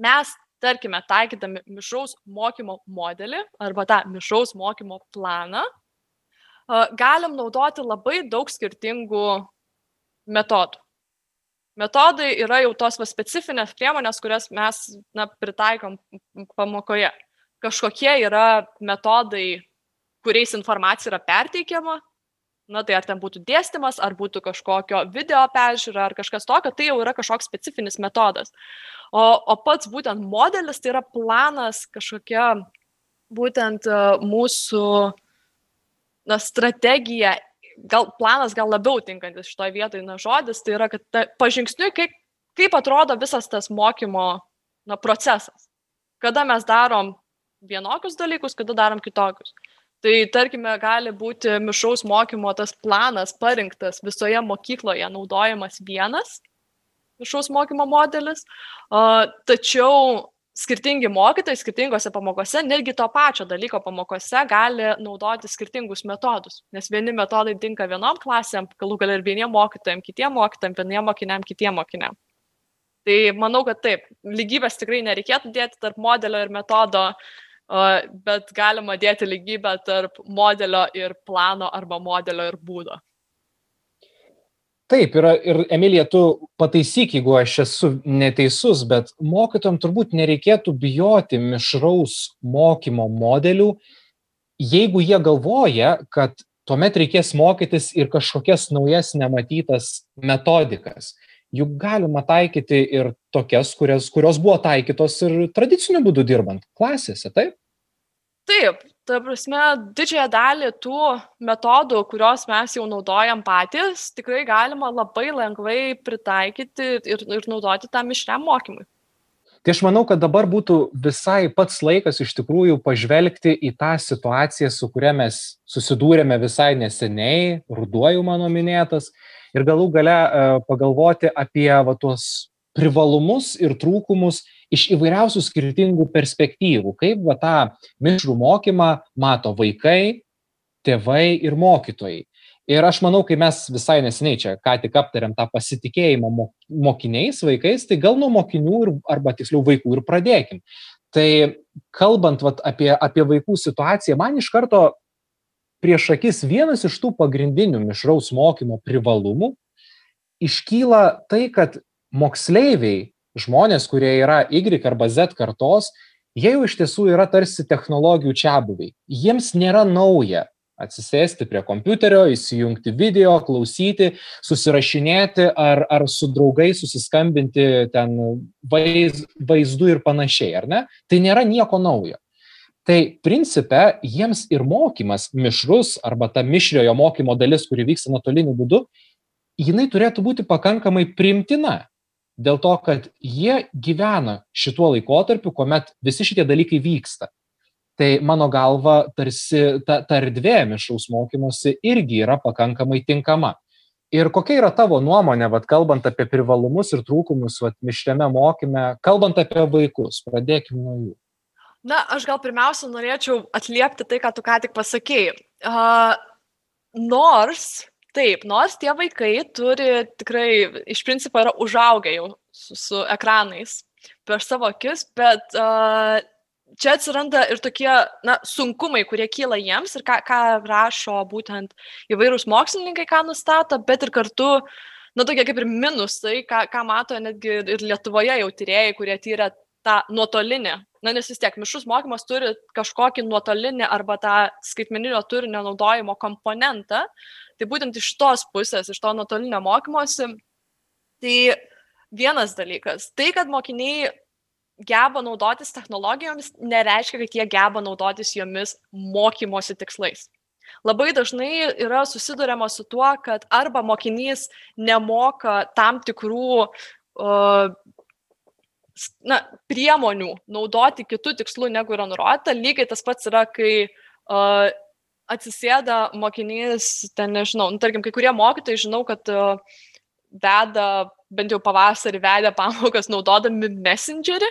Mes tarkime, taikydami mišraus mokymo modelį arba tą mišraus mokymo planą, galim naudoti labai daug skirtingų metodų. Metodai yra jau tos va, specifinės priemonės, kurias mes na, pritaikom pamokoje. Kažkokie yra metodai, kuriais informacija yra perteikiama, na tai ar ten būtų dėstymas, ar būtų kažkokio video peržiūra, ar kažkas tokio, tai jau yra kažkoks specifinis metodas. O, o pats būtent modelis tai yra planas kažkokia būtent e, mūsų na, strategija, gal planas gal labiau tinkantis šitoje vietoje, na žodis, tai yra, kad ta, pažingsniui, kaip, kaip atrodo visas tas mokymo na, procesas. Kada mes darom vienokius dalykus, kada darom kitokius Tai tarkime, gali būti mišraus mokymo tas planas parinktas visoje mokykloje naudojamas vienas mišraus mokymo modelis, tačiau skirtingi mokytojai skirtingose pamokose, netgi to pačio dalyko pamokose gali naudoti skirtingus metodus, nes vieni metodai tinka vienom klasėm, galų gal ir vieniem mokytojams, kitiem mokytojams, vieniem mokiniam, kitiem mokiniam. Tai manau, kad taip, lygybės tikrai nereikėtų dėti tarp modelio ir metodo, bet galima dėti lygybę tarp modelio ir plano arba modelio ir būdo. Taip, yra, ir Emilija, tu pataisyk, jeigu aš esu neteisus, bet mokytojams turbūt nereikėtų bijoti mišraus mokymo modelių, jeigu jie galvoja, kad tuomet reikės mokytis ir kažkokias naujas nematytas metodikas. Juk galima taikyti ir tokias, kurias, kurios buvo taikytos ir tradiciniu būdu dirbant klasėse, taip? Taip, ta prasme, didžiąją dalį tų metodų, kuriuos mes jau naudojam patys, tikrai galima labai lengvai pritaikyti ir, ir naudoti tam mišriam mokymui. Tai aš manau, kad dabar būtų visai pats laikas iš tikrųjų pažvelgti į tą situaciją, su kuria mes susidūrėme visai neseniai, ruduoju mano minėtas, ir galų gale e, pagalvoti apie va, tuos privalumus ir trūkumus iš įvairiausių skirtingų perspektyvų, kaip va, tą mišrų mokymą mato vaikai, tėvai ir mokytojai. Ir aš manau, kai mes visai neseniai čia ką tik aptarėm tą pasitikėjimą mokiniais, vaikais, tai gal nuo mokinių ir, arba tiksliau vaikų ir pradėkim. Tai kalbant vat, apie, apie vaikų situaciją, man iš karto prieš akis vienas iš tų pagrindinių mišraus mokymo privalumų iškyla tai, kad moksleiviai žmonės, kurie yra Y arba Z kartos, jie jau iš tiesų yra tarsi technologijų čia buviai. Jiems nėra nauja atsisėsti prie kompiuterio, įsijungti video, klausyti, susirašinėti ar, ar su draugais susiskambinti ten vaiz, vaizdu ir panašiai, ar ne? Tai nėra nieko naujo. Tai principe jiems ir mokymas mišrus arba ta mišriojo mokymo dalis, kuri vyksta nuotoliniu būdu, jinai turėtų būti pakankamai primtina dėl to, kad jie gyvena šituo laikotarpiu, kuomet visi šitie dalykai vyksta. Tai mano galva, tarsi ta, ta erdvė mišaus mokymosi irgi yra pakankamai tinkama. Ir kokia yra tavo nuomonė, vat, kalbant apie privalumus ir trūkumus vat, mišriame mokyme, kalbant apie vaikus, pradėkime nuo jų. Na, aš gal pirmiausia norėčiau atliepti tai, ką tu ką tik pasakėjai. Uh, nors taip nors tie vaikai turi tikrai iš principo yra užaugę jau su, su ekranais per savo akis, bet uh, čia atsiranda ir tokie na, sunkumai, kurie kyla jiems ir ką, ką rašo būtent įvairūs mokslininkai, ką nustato, bet ir kartu, na, tokie kaip ir minusai, ką, ką mato netgi ir Lietuvoje jau tyrėjai, kurie tyrė tą nuotolinį, na, nes vis tiek mišrus mokymas turi kažkokį nuotolinį arba tą skaitmeninio turinio naudojimo komponentą, Tai būtent iš tos pusės, iš to nuotolinio mokymosi, tai vienas dalykas. Tai, kad mokiniai geba naudotis technologijomis, nereiškia, kad jie geba naudotis jomis mokymosi tikslais. Labai dažnai yra susidurima su tuo, kad arba mokinys nemoka tam tikrų uh, na, priemonių naudoti kitų tikslų, negu yra nurodyta. Lygiai tas pats yra, kai uh, atsisėda mokinys, ten nežinau, nu, tarkim, kai kurie mokytojai žinau, kad uh, veda, bent jau pavasarį vedė pamokas naudodami Messengerį.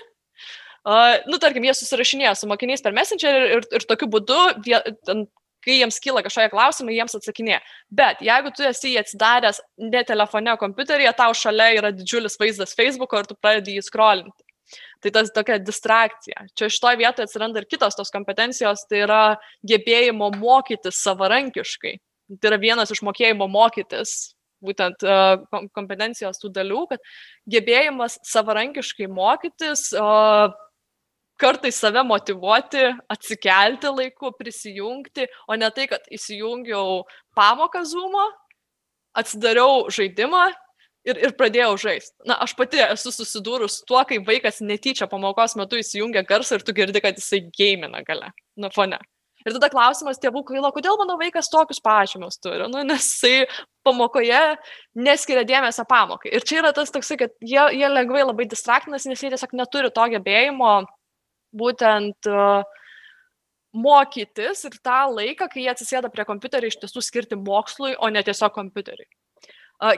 Uh, nu, tarkim, jie susirašinėja su mokiniais per Messengerį ir, ir tokiu būdu, vie, ten, kai jiems kyla kažkokie klausimai, jiems atsakinėja. Bet jeigu tu esi jį atsidaręs ne telefone, kompiuteryje, tau šalia yra didžiulis vaizdas Facebook'o ir tu pradedi jį scrollinti. Tai tas tokia distrakcija. Čia šitoje vietoje atsiranda ir kitos tos kompetencijos, tai yra gebėjimo mokytis savarankiškai. Tai yra vienas iš mokėjimo mokytis, būtent uh, kompetencijos tų dalių, kad gebėjimas savarankiškai mokytis, kartais save motivuoti, atsikelti laiku, prisijungti, o ne tai, kad įsijungiau pamoką Zoom, atsidariau žaidimą ir, ir pradėjau žaisti. Na, aš pati esu susidūrus su tuo, kai vaikas netyčia pamokos metu įsijungia garsą ir tu girdi, kad jisai gėmina gale, nu, fone. Ir tada klausimas tėvų kvailo, kodėl mano vaikas tokius pažymius turi, nu, nes jisai pamokoje neskiria dėmesio pamokai. Ir čia yra tas toksai, kad jie, jie lengvai labai distraktinasi, nes jie tiesiog neturi to gebėjimo būtent mokytis ir tą laiką, kai jie atsisėda prie kompiuterio, iš tiesų skirti mokslui, o ne tiesiog kompiuteriui.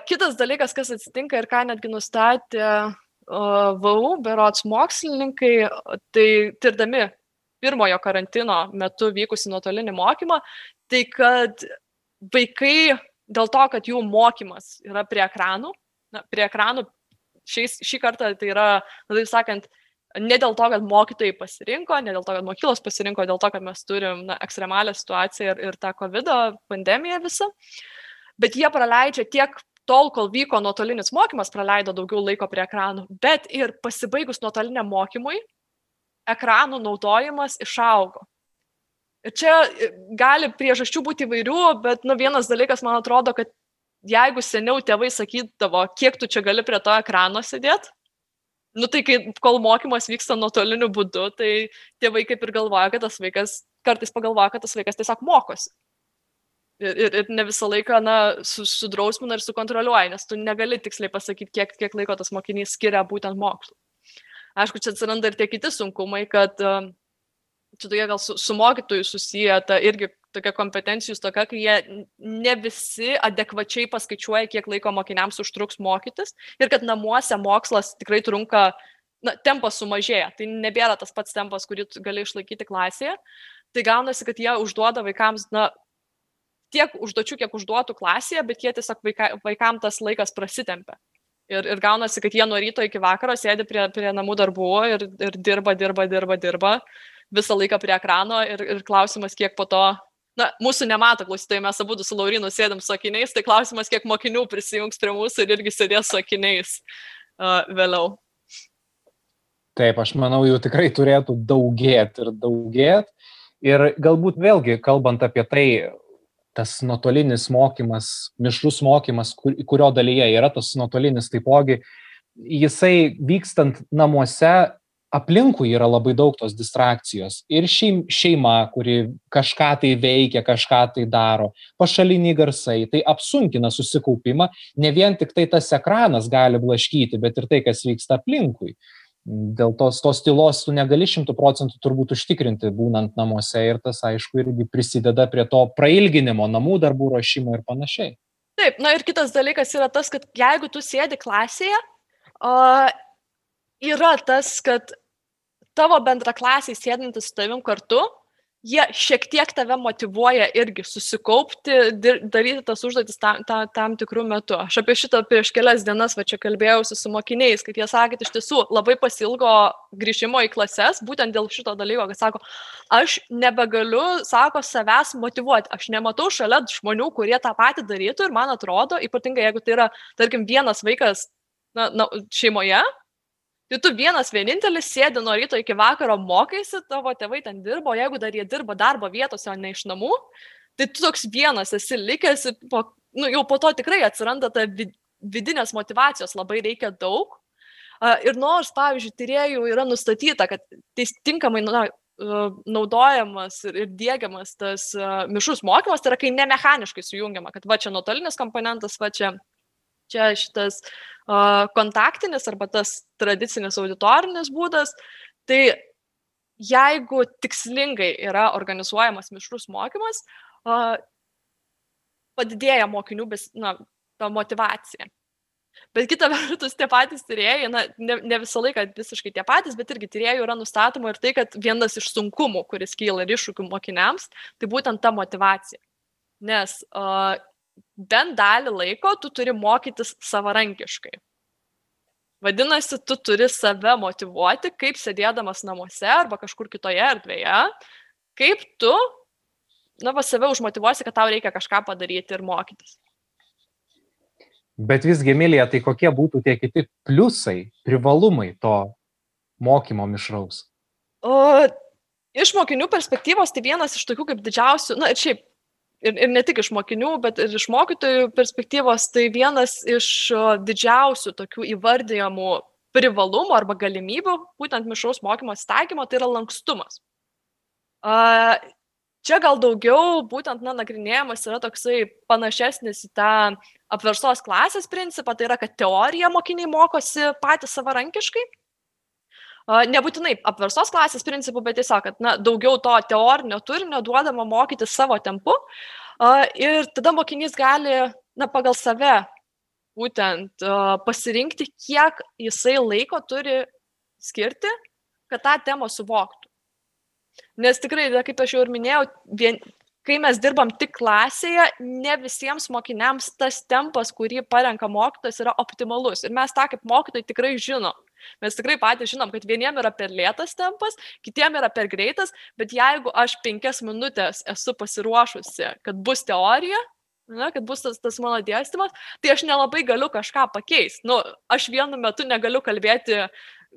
Kitas dalykas, kas atsitinka ir ką netgi nustatė VAU, berots mokslininkai, tai tirdami pirmojo karantino metu vykusi nuotolinį mokymą, tai kad vaikai dėl to, kad jų mokymas yra prie ekranų, na, prie ekranų šiais, šį kartą tai yra, na, taip sakant, ne dėl to, kad mokytojai pasirinko, ne dėl to, kad mokyklos pasirinko, dėl to, kad mes turim na, ekstremalią situaciją ir, ir tą COVID pandemiją visą, bet jie praleidžia tiek tol, kol vyko nuotolinis mokymas, praleido daugiau laiko prie ekranų, bet ir pasibaigus nuotoliniam mokymui, ekranų naudojimas išaugo. Ir čia e, gali priežasčių būti įvairių, bet nu, vienas dalykas, man atrodo, kad jeigu seniau tėvai sakydavo, kiek tu čia gali prie to ekrano sėdėti, nu tai kai, kol mokymas vyksta nuotoliniu būdu, tai tėvai kaip ir galvoja, kad tas vaikas, kartais pagalvoja, kad tas vaikas tiesiog mokosi. Ir, ir, ir ne visą laiką, na, su, sudrausmina ir sukontroliuoja, nes tu negali tiksliai pasakyti, kiek, kiek laiko tas mokinys skiria būtent mokslui. Aišku, čia atsiranda ir tie kiti sunkumai, kad uh, čia tokie gal su, su mokytojų susiję, ta irgi tokia kompetencijų stoka, kai jie ne visi adekvačiai paskaičiuoja, kiek laiko mokiniams užtruks mokytis ir kad namuose mokslas tikrai trunka, na, tempas sumažėja, tai nebėra tas pats tempas, kurį gali išlaikyti klasėje. Tai gaunasi, kad jie užduoda vaikams, na, tiek užduočių, kiek užduotų klasėje, bet jie tiesiog vaika, vaikam tas laikas prasitempia. Ir, ir gaunasi, kad jie nuo ryto iki vakaro sėdi prie, prie namų darbų ir, ir dirba, dirba, dirba, dirba visą laiką prie ekrano ir, ir klausimas, kiek po to na, mūsų nemato klausytojai, mes abu su Laurinu sėdėm su akiniais, tai klausimas, kiek mokinių prisijungs prie mūsų ir irgi sėdės su akiniais uh, vėliau. Taip, aš manau, jų tikrai turėtų daugėti ir daugėti. Ir galbūt vėlgi, kalbant apie tai, tas nuotolinis mokymas, mišrus mokymas, kur, kurio dalyje yra tas nuotolinis taipogi, jisai vykstant namuose aplinkui yra labai daug tos distrakcijos ir šeim, šeima, kuri kažką tai veikia, kažką tai daro, pašaliniai garsai, tai apsunkina susikaupimą, ne vien tik tai tas ekranas gali blaškyti, bet ir tai, kas vyksta aplinkui. Dėl tos, tos tylos tu negali šimtų procentų turbūt užtikrinti būnant namuose ir tas, aišku, irgi prisideda prie to prailginimo, namų darbų ruošimo ir panašiai. Taip, na ir kitas dalykas yra tas, kad jeigu tu sėdi klasėje, uh, yra tas, kad tavo bendraklasiai sėdintys su tavim kartu, jie šiek tiek tave motivuoja irgi susikaupti, daryti tas užduotis tam, tam, tam tikrų metų. Aš apie šitą prieš kelias dienas va čia kalbėjausi su mokiniais, kad jie sakė, iš tiesų labai pasilgo grįžimo į klases, būtent dėl šito dalyko, kad sako, aš nebegaliu, sako, savęs motivuoti, aš nematau šalia žmonių, kurie tą patį darytų ir man atrodo, ypatingai jeigu tai yra, tarkim, vienas vaikas na, na, šeimoje, Tai tu vienas vienintelis sėdi nuo ryto iki vakaro mokaisi, tavo tėvai ten dirbo, jeigu dar jie dirba darbo vietose, o ne iš namų, tai tu toks vienas esi likęs po, nu, jau po to tikrai atsiranda ta vidinės motivacijos labai reikia daug. Ir nors, pavyzdžiui, tyriejų yra nustatyta, kad tinkamai na, naudojamas ir dėgiamas tas mišrus mokymas, tai yra kai nemechaniškai sujungiama, kad va čia nuotolinis komponentas, va čia, čia šitas uh, kontaktinis arba tas tradicinis auditorinis būdas, tai jeigu tikslingai yra organizuojamas mišrus mokymas, padidėja mokinių bes, na, ta motivacija. Bet kita vertus, tie patys tyrėjai, na, ne, ne visą laiką visiškai tie patys, bet irgi tyrėjų yra nustatoma ir tai, kad vienas iš sunkumų, kuris kyla ir iššūkių mokiniams, tai būtent ta motivacija. Nes uh, bent dalį laiko tu turi mokytis savarankiškai. Vadinasi, tu turi save motivuoti, kaip sėdėdamas namuose arba kažkur kitoje erdvėje, kaip tu, na, va, save užmotivuosi, kad tau reikia kažką padaryti ir mokytis. Bet visgi, Emilija, tai kokie būtų tie kiti pliusai, privalumai to mokymo mišraus? O, iš mokinių perspektyvos tai vienas iš tokių kaip didžiausių, na ir šiaip ir, ir ne tik iš mokinių, bet ir iš mokytojų perspektyvos, tai vienas iš didžiausių tokių įvardyjamų privalumų arba galimybių būtent mišraus mokymo staikymo tai yra lankstumas. Čia gal daugiau būtent na, nagrinėjimas yra toksai panašesnis į tą apversos klasės principą, tai yra, kad teoriją mokiniai mokosi patys savarankiškai, Nebūtinai apversos klasės principų, bet tiesiog, kad na, daugiau to teorinio turinio duodama mokyti savo tempu. Ir tada mokinys gali na, pagal save būtent pasirinkti, kiek jisai laiko turi skirti, kad tą temą suvoktų. Nes tikrai, kaip aš jau ir minėjau, vien, kai mes dirbam tik klasėje, ne visiems mokiniams tas tempas, kurį parenka mokytojas, yra optimalus. Ir mes tą kaip mokytojai tikrai žinom. Mes tikrai patys žinom, kad vieniem yra per lėtas tempas, kitiem yra per greitas, bet jeigu aš penkias minutės esu pasiruošusi, kad bus teorija, na, kad bus tas, tas mano dėstymas, tai aš nelabai galiu kažką pakeisti. Nu, aš vienu metu negaliu kalbėti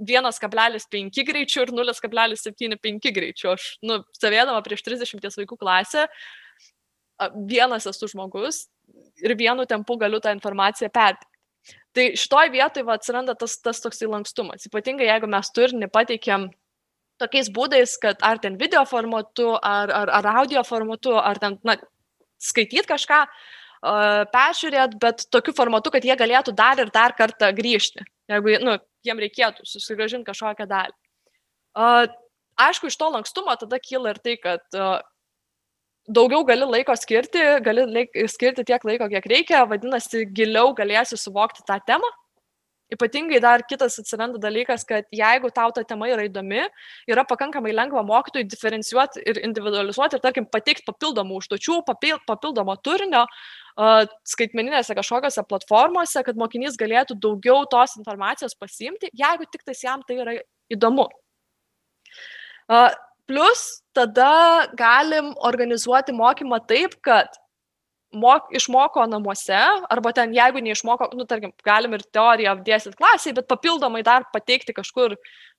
1,5 greičiu ir 0,75 greičiu. Aš, nu, stovėdama prieš 30 vaikų klasę, vienas esu žmogus ir vienu tempu galiu tą informaciją perteikti. Tai šitoj vietoj va, atsiranda tas, tas toksai lankstumas. Ypatingai jeigu mes turinį pateikėm tokiais būdais, kad ar ten video formatu, ar, ar, ar audio formatu, ar ten, na, skaityti kažką, uh, peržiūrėt, bet tokiu formatu, kad jie galėtų dar ir dar kartą grįžti. Jeigu, nu, jiem reikėtų susigražinti kažkokią dalį. Uh, aišku, iš to lankstumo tada kyla ir tai, kad uh, daugiau gali laiko skirti, gali laik, skirti tiek laiko, kiek reikia, vadinasi, giliau galėsi suvokti tą temą. Ypatingai dar kitas atsiranda dalykas, kad jeigu tau ta tema yra įdomi, yra pakankamai lengva mokytojui diferencijuoti ir individualizuoti ir, tarkim, pateikti papildomų užduočių, papildomo turinio, skaitmeninėse kažkokiose platformose, kad mokinys galėtų daugiau tos informacijos pasimti, jeigu tik tais jam tai yra įdomu. Plus, tada galim organizuoti mokymą taip, kad mok, išmoko namuose, arba ten, jeigu neišmoko, nu, tarkim, galim ir teoriją apdėstyti klasiai, bet papildomai dar pateikti kažkur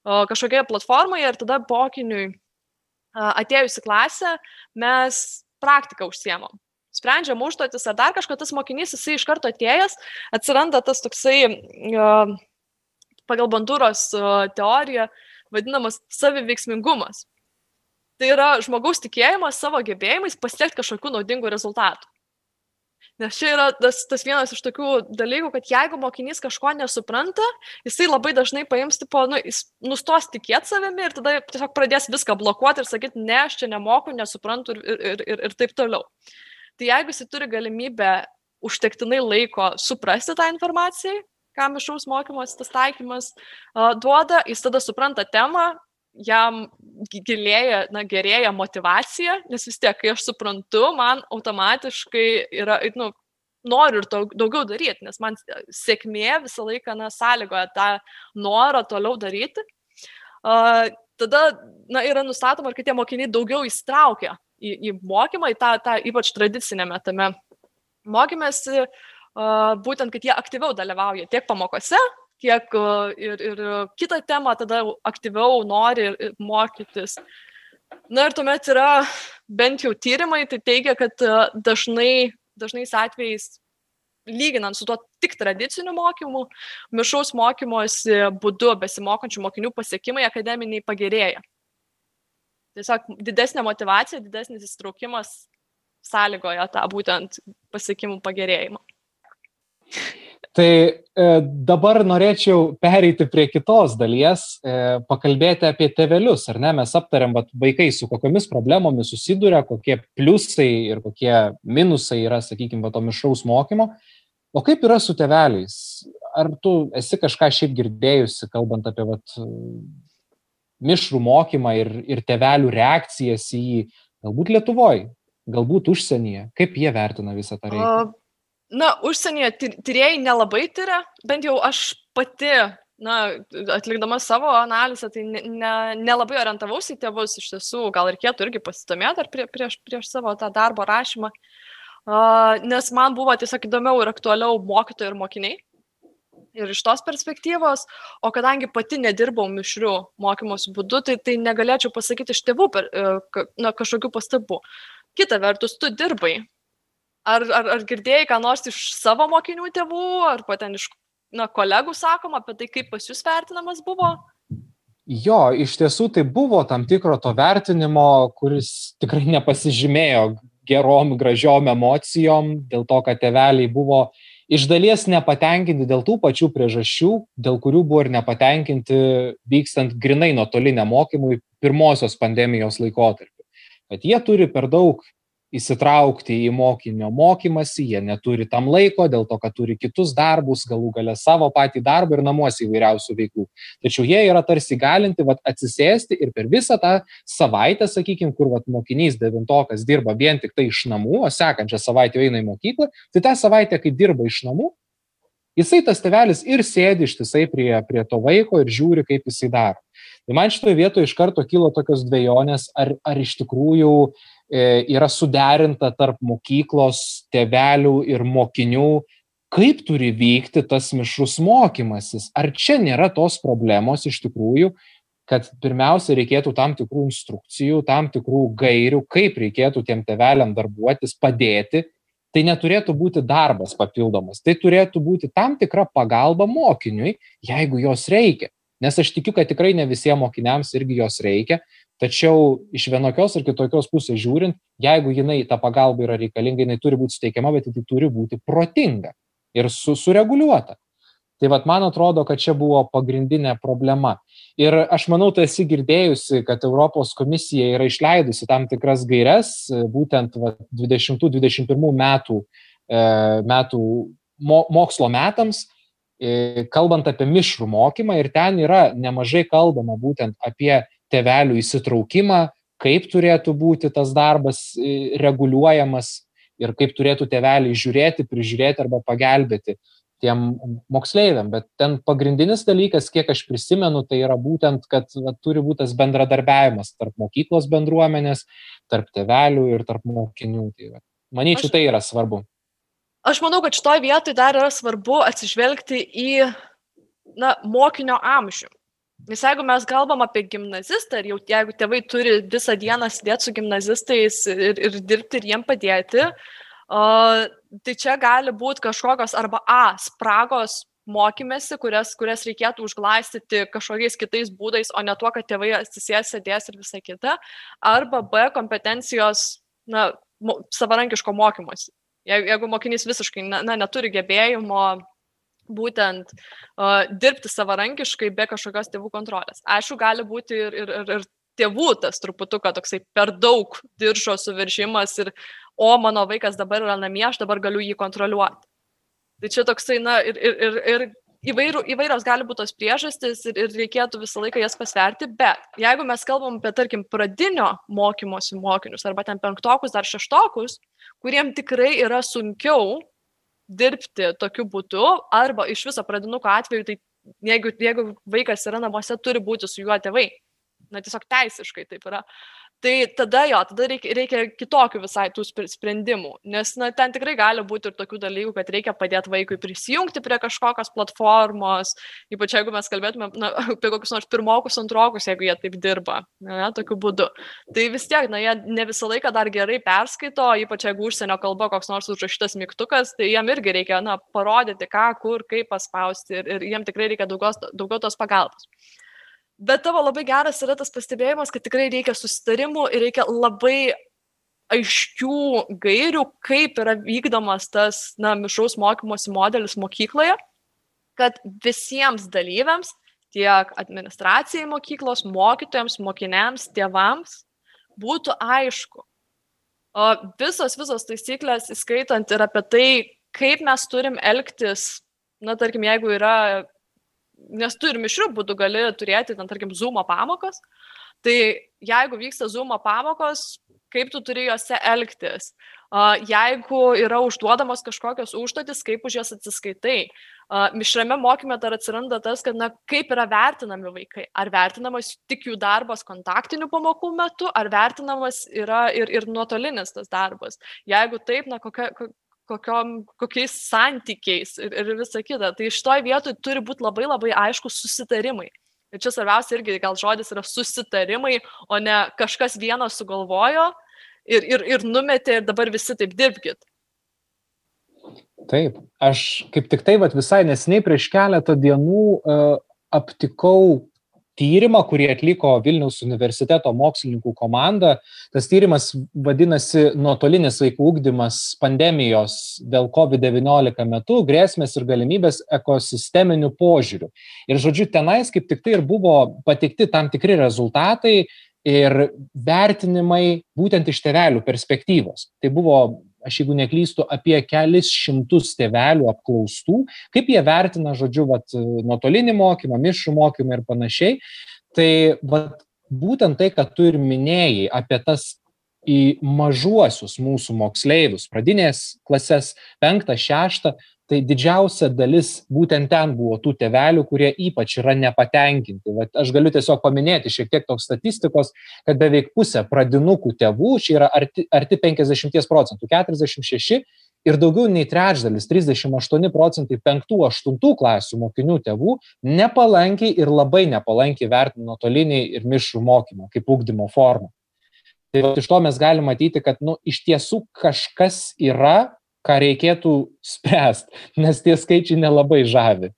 kažkokioje platformoje ir tada mokiniui atėjus į klasę mes praktiką užsiemam sprendžiam užduotis ar dar kažką, tas mokinys, jisai iš karto atėjęs, atsiranda tas toksai pagal bandūros teoriją vadinamas saviveiksmingumas. Tai yra žmogaus tikėjimas savo gebėjimais pasiekti kažkokių naudingų rezultatų. Nes čia yra tas, tas vienas iš tokių dalykų, kad jeigu mokinys kažko nesupranta, jisai labai dažnai paims, tipo, nu, jis nustos tikėti savimi ir tada tiesiog pradės viską blokuoti ir sakyti, ne, aš čia nemoku, nesuprantu ir, ir, ir, ir taip toliau. Tai jeigu jis turi galimybę užtektinai laiko suprasti tą informaciją, ką mišraus mokymas, tas taikymas duoda, jis tada supranta temą, jam gilėja, na, gerėja motivacija, nes vis tiek, kai aš suprantu, man automatiškai yra, nu, noriu ir daug, daugiau daryti, nes man sėkmė visą laiką, na, sąlygoja tą norą toliau daryti. Uh, tada, na, yra nustatoma, kad tie mokiniai daugiau įstraukia į, į mokymą, į tą, tą ypač tradicinėme tame mokymėsi, būtent, kad jie aktyviau dalyvauja tiek pamokose, tiek ir, ir kitą temą tada aktyviau nori mokytis. Na ir tuomet yra bent jau tyrimai, tai teigia, kad dažnai, dažnais atvejais, lyginant su tuo tik tradiciniu mokymu, mišaus mokymosi būdu besimokančių mokinių pasiekimai akademiniai pagerėja tiesiog didesnė motivacija, didesnis įsitraukimas sąlygoja tą būtent pasiekimų pagerėjimą. Tai e, dabar norėčiau pereiti prie kitos dalies, e, pakalbėti apie tevelius, ar ne? Mes aptariam, kad vaikai su kokiamis problemomis susiduria, kokie pliusai ir kokie minusai yra, sakykime, to mišraus mokymo. O kaip yra su teveliais? Ar tu esi kažką šiaip girdėjusi, kalbant apie vat, mišrų mokymą ir, ir tevelių reakcijas į jį, galbūt Lietuvoje, galbūt užsienyje, kaip jie vertina visą tą reikalą? Na, užsienyje tyrėjai nelabai tyria, bent jau aš pati, na, atlikdama savo analizę, tai nelabai ne, ne orientavausi į tėvus, iš tiesų, gal reikėtų irgi pasidomėti ar prie, prieš, prieš savo tą darbo rašymą, uh, nes man buvo tiesiog įdomiau ir aktualiau mokytojai ir mokiniai ir iš tos perspektyvos, o kadangi pati nedirbau mišrių mokymosi būdu, tai, tai negalėčiau pasakyti iš tėvų per, e, na, kažkokių pastabų. Kita vertus, tu dirbai. Ar, ar, ar girdėjai ką nors iš savo mokinių tėvų, ar paten iš na, kolegų sakoma apie tai, kaip pas jūs vertinamas buvo? Jo, iš tiesų tai buvo tam tikro to vertinimo, kuris tikrai nepasižymėjo gerom, gražiom emocijom, dėl to, kad teveliai buvo iš dalies nepatenkinti dėl tų pačių priežasčių, dėl kurių buvo ir nepatenkinti vykstant grinai nuotoliniam mokymui pirmosios pandemijos laikotarpiu. Kad jie turi per daug įsitraukti į mokinio mokymasi, jie neturi tam laiko, dėl to, kad turi kitus darbus, galų gale savo patį darbą ir namuose įvairiausių veiklų. Tačiau jie yra tarsi galinti vat, atsisėsti ir per visą tą savaitę, sakykime, kur vat, mokinys devintokas dirba vien tik tai iš namų, o sekančią savaitę eina į mokyklą, tai tą savaitę, kai dirba iš namų, jisai tas tevelis ir sėdi ištisai prie, prie to vaiko ir žiūri, kaip jisai daro. Tai man šitoje vietoje iš karto kilo tokios dviejonės, ar, ar iš tikrųjų e, yra suderinta tarp mokyklos, tėvelių ir mokinių, kaip turi vykti tas mišrus mokymasis. Ar čia nėra tos problemos iš tikrųjų, kad pirmiausia reikėtų tam tikrų instrukcijų, tam tikrų gairių, kaip reikėtų tiem tėveliam darbuotis, padėti. Tai neturėtų būti darbas papildomas, tai turėtų būti tam tikra pagalba mokiniui, jeigu jos reikia nes aš tikiu kad tikrai ne visiem mokiniams irgi jos reikia tačiau iš vienokios ar kitokios pusės žiūrint jeigu jinai ta pagalba yra reikalinga jinai turi būt suteikiama bet ji turi būti protinga ir su sureguliuota. Tai vat man atrodo kad čia buvo pagrindinė problema. Ir aš manau tu esi girdėjusi kad europos komisija yra išleidusi tam tikras gaires būtent vat dvidešimtų dvidešim pirmų metų e, metų mo mokslo metams kalbant apie mišrų mokymą. Ir ten yra nemažai kalbama būtent apie tėvelių įsitraukimą, kaip turėtų būti tas darbas reguliuojamas ir kaip turėtų tėveliai žiūrėti, prižiūrėti arba pagelbėti tiem moksleiviam. Bet ten pagrindinis dalykas, kiek aš prisimenu, tai yra būtent, kad va, turi būti tas bendradarbiavimas tarp mokyklos bendruomenės, tarp tėvelių ir tarp mokinių. Tai, va, manyčiau, tai yra svarbu. Aš manau, kad šitoje vietoje dar yra svarbu atsižvelgti į na, mokinio amžių. Nes jeigu mes kalbam apie gimnazistą ir jau jeigu tėvai turi visą dieną sėdėti su gimnazistais ir, ir dirbti ir jiem padėti, uh, tai čia gali būti kažkokios arba A spragos mokymėsi, kurias, kurias reikėtų užglaistyti kažkokiais kitais būdais, o ne tuo, kad tėvai atsisės, sėdės ir visa kita, arba B kompetencijos na, savarankiško mokymosi. Jeigu, jeigu mokinys visiškai na, na, neturi gebėjimo būtent uh, dirbti savarankiškai be kažkokios tėvų kontrolės. Aišku, gali būti ir, ir, ir, ir tėvų tas truputuką toksai per daug diržo suviržimas ir, o mano vaikas dabar yra namie, aš dabar galiu jį kontroliuoti. Tai čia toksai, na, ir, ir, ir, ir įvairių, įvairios gali būti tos priežastys ir, ir reikėtų visą laiką jas pasverti, bet jeigu mes kalbam apie, tarkim, pradinio mokymosi mokinius arba ten penktokus ar šeštokus, kuriem tikrai yra sunkiau dirbti tokiu būdu arba iš viso pradinuko atveju, tai jeigu, jeigu vaikas yra namuose, turi būti su juo tėvai. Na, tiesiog teisiškai taip yra tai tada jo tada reikia reikia kitokių visai tų sprendimų nes na ten tikrai gali būt ir tokių dalykų kad reikia padėt vaikui prisijungti prie kažkokios platformos ypač jeigu mes kalbėtumėm na apie kokius nors pirmokus antrokus jeigu jie taip dirba ane tokiu būdu. Tai vis tiek na jie ne visą laiką dar gerai perskaito ypač jeigu užsienio kalba koks nors užrašytas mygtukas tai jiem irgi reikia na parodyti ką kur kaip paspausti ir ir jiem tikrai reikia daugiau tos pagalbos bet tavo labai geras yra tas pastebėjimas, kad tikrai reikia susitarimų ir reikia labai aiškių gairių, kaip yra vykdomas tas, na, mišraus mokymosi modelis mokykloje, kad visiems dalyviams, tiek administracijai mokyklos, mokytojams, mokiniams, tėvams, būtų aišku. O visos, visos taisyklės, įskaitant ir apie tai, kaip mes turim elgtis, na, tarkim, jeigu yra nes tu ir mišrių būdų gali turėti, ten, tarkim, Zoom pamokas. Tai jeigu vyksta Zoom pamokos, kaip tu turi juose elgtis. Jeigu yra užduodamos kažkokios užduotis, kaip už jas atsiskaitai. Mišrame mokymė dar atsiranda tas, kad, na, kaip yra vertinami vaikai. Ar vertinamas tik jų darbas kontaktinių pamokų metu, ar vertinamas yra ir, ir nuotolinis tas darbas. Jeigu taip, na, kokia, kokiom, kokiais santykiais ir, ir visa kita. Tai iš toj vietoj turi būti labai labai aiškus susitarimai. Ir čia svarbiausia irgi gal žodis yra susitarimai, o ne kažkas vienas sugalvojo ir, ir, ir numetė ir dabar visi taip dirbkit. Taip, aš kaip tik tai vat, visai nesiniai prieš keletą dienų uh, aptikau tyrimą, kurį atliko Vilniaus universiteto mokslininkų komanda. Tas tyrimas vadinasi nuotolinis vaikų ūkdymas pandemijos dėl COVID-19 metu, grėsmės ir galimybės ekosisteminių požiūrių. Ir žodžiu, tenais kaip tik tai ir buvo patikti tam tikri rezultatai ir vertinimai būtent iš tėvelių perspektyvos. Tai buvo aš jeigu neklystu, apie kelis šimtus tėvelių apklaustų, kaip jie vertina, žodžiu, vat, nuotolinį mokymą, mišrų mokymą ir panašiai. Tai vat, būtent tai, kad tu ir minėjai apie tas į mažuosius mūsų moksleivius, pradinės klasės, penktą, šeštą, tai didžiausia dalis būtent ten buvo tų tėvelių, kurie ypač yra nepatenkinti. Vat aš galiu tiesiog paminėti šiek tiek toks statistikos, kad beveik pusė pradinukų tėvų, čia yra arti, arti 50 procentų, 46 ir daugiau nei trečdalis, 38 procentai 5-8 klasių mokinių tėvų nepalankiai ir labai nepalankiai vertina nuotolinį ir mišrų mokymą kaip ūkdymo formą. Tai va, iš to mes galime matyti, kad nu, iš tiesų kažkas yra, ką reikėtų spręsti, nes tie skaičiai nelabai žavi.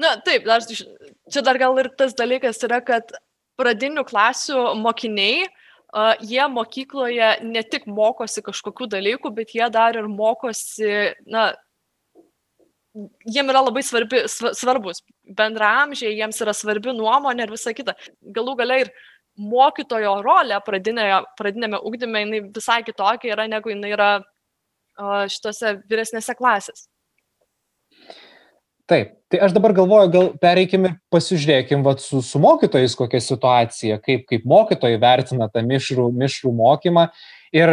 Na, taip, dar, čia dar gal ir tas dalykas yra, kad pradinių klasių mokiniai, uh, jie mokykloje ne tik mokosi kažkokių dalykų, bet jie dar ir mokosi, na, jiem yra labai svarbi, svarbus. Bendramžiai, jiems yra svarbi nuomonė ir visa kita. Galų galiai ir mokytojo rolė pradinėje, pradinėme ugdyme, jinai visai kitokia yra, negu jinai yra šitose vyresnėse klasėse. Taip, tai aš dabar galvoju, gal pereikim ir pasižiūrėkim vat, su, su mokytojais kokia situacija, kaip, kaip mokytojai vertina tą mišrų, mišrų mokymą. Ir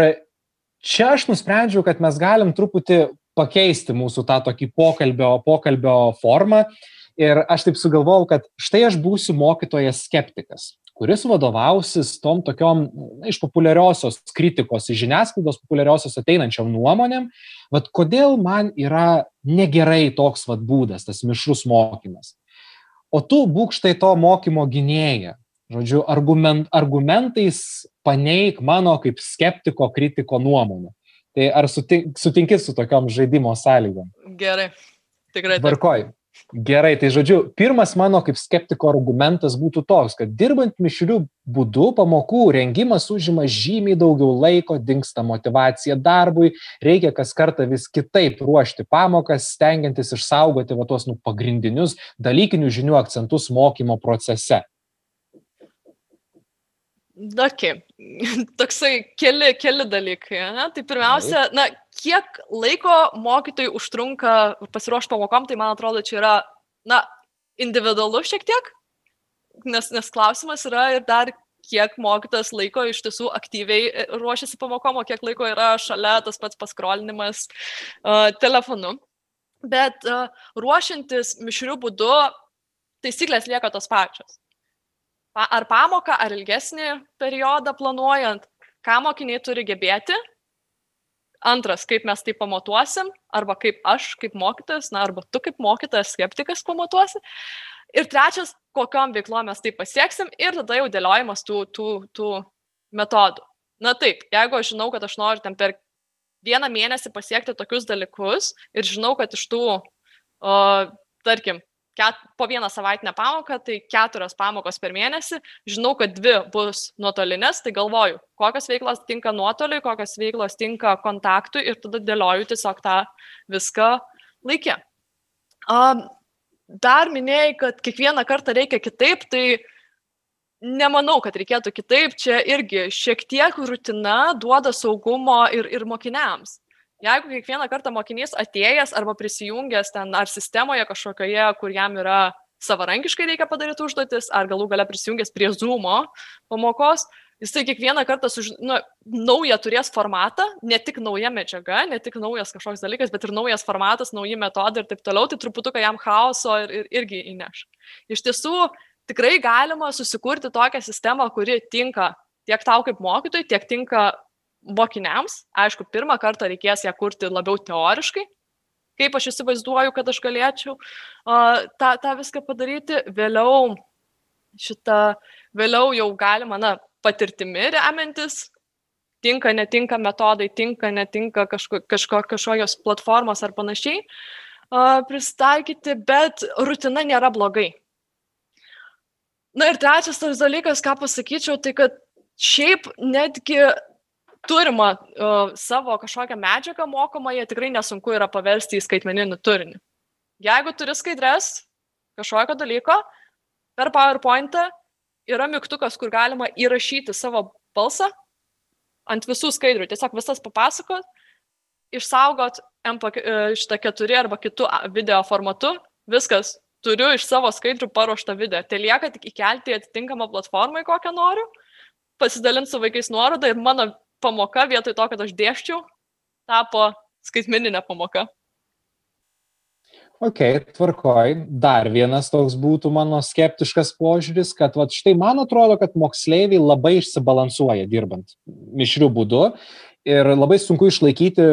čia aš nusprendžiau, kad mes galim truputį pakeisti mūsų tą tokį pokalbio, pokalbio formą. Ir aš taip sugalvojau, kad štai aš būsiu mokytojas skeptikas kuris vadovausis tom tokiom na, iš populiariosios kritikos, iš žiniasklaidos populiariosios ateinančiam nuomonėm, vad kodėl man yra negerai toks vad būdas, tas mišrus mokymas. O tu būk štai to mokymo gynėja. Žodžiu, argument, argumentais paneik mano kaip skeptiko, kritiko nuomonę. Tai ar sutink, sutinki su tokiom žaidimo sąlygom? Gerai, tikrai. Tvarkoj. Gerai, tai žodžiu, pirmas mano kaip skeptiko argumentas būtų toks, kad dirbant mišrių būdų pamokų rengimas užima žymiai daugiau laiko, dinksta motivacija darbui, reikia kas kartą vis kitaip ruošti pamokas, stengiantis išsaugoti va tuos nu, pagrindinius dalykinių žinių akcentus mokymo procese. Okay. Toksai keli, keli dalykai. Ne? Tai pirmiausia, na, kiek laiko mokytojai užtrunka pasiruošti pamokom, tai man atrodo, čia yra, na, individualu šiek tiek, nes, nes klausimas yra ir dar kiek mokytas laiko iš tiesų aktyviai e, ruošiasi pamokom, o kiek laiko yra šalia tas pats paskrolinimas uh, telefonu. Bet uh, ruošiantis mišrių būdu, taisyklės lieka tos pačios ar pamoką, ar ilgesnį periodą planuojant, ką mokiniai turi gebėti. Antras, kaip mes tai pamatuosim, arba kaip aš kaip mokytojas, na, arba tu kaip mokytojas skeptikas pamatuosi. Ir trečias, kokiam veiklom mes tai pasieksim ir tada jau dėliojimas tų, tų, tų metodų. Na taip, jeigu aš žinau, kad aš noriu ten per vieną mėnesį pasiekti tokius dalykus ir žinau, kad iš tų, o, tarkim, ket, po vieną savaitinę pamoką, tai keturios pamokos per mėnesį, žinau, kad dvi bus nuotolinės, tai galvoju, kokios veiklos tinka nuotoliui, kokios veiklos tinka kontaktui ir tada dėlioju tiesiog tą viską laikę. Um, dar minėjai, kad kiekvieną kartą reikia kitaip, tai nemanau, kad reikėtų kitaip, čia irgi šiek tiek rutina duoda saugumo ir, ir mokiniams jeigu kiekvieną kartą mokinys atėjęs arba prisijungęs ten ar sistemoje kažkokioje, kur jam yra savarankiškai reikia padaryti užduotis, ar galų gale prisijungęs prie Zoom'o pamokos, jisai kiekvieną kartą suž... nu, naują turės formatą, ne tik nauja medžiaga, ne tik naujas kažkoks dalykas, bet ir naujas formatas, nauji metodai ir taip toliau, tai truputuką jam chaoso ir, ir irgi įneš. Iš tiesų, tikrai galima susikurti tokią sistemą, kuri tinka tiek tau kaip mokytojui, tiek tinka mokiniams, aišku, pirmą kartą reikės ją kurti labiau teoriškai, kaip aš įsivaizduoju, kad aš galėčiau uh, tą, tą viską padaryti, vėliau šitą, vėliau jau galima, na, patirtimi remiantis, tinka, netinka metodai, tinka, netinka kažko, kažko, kažkokios platformos ar panašiai uh, pristaikyti, bet rutina nėra blogai. Na ir trečias tas dalykas, ką pasakyčiau, tai kad šiaip netgi turimą uh, savo kažkokią medžiagą mokomą, jie tikrai nesunku yra paversti į skaitmeninį turinį. Jeigu turi skaidres kažkokio dalyko, per PowerPoint'ą yra mygtukas, kur galima įrašyti savo balsą ant visų skaidrių, tiesiog visas papasakot, išsaugot šitą keturi arba kitų video formatu, viskas, turiu iš savo skaidrių paruoštą video. Tai lieka tik įkelti į atitinkamą platformą, kokią noriu, pasidalinti su vaikais nuorodą ir mano pamoka vietoj to, kad aš dėščiau, tapo skaitmeninė pamoka. Ok, tvarkoj. Dar vienas toks būtų mano skeptiškas požiūris, kad va, štai man atrodo, kad moksleiviai labai išsibalansuoja dirbant mišrių būdu ir labai sunku išlaikyti,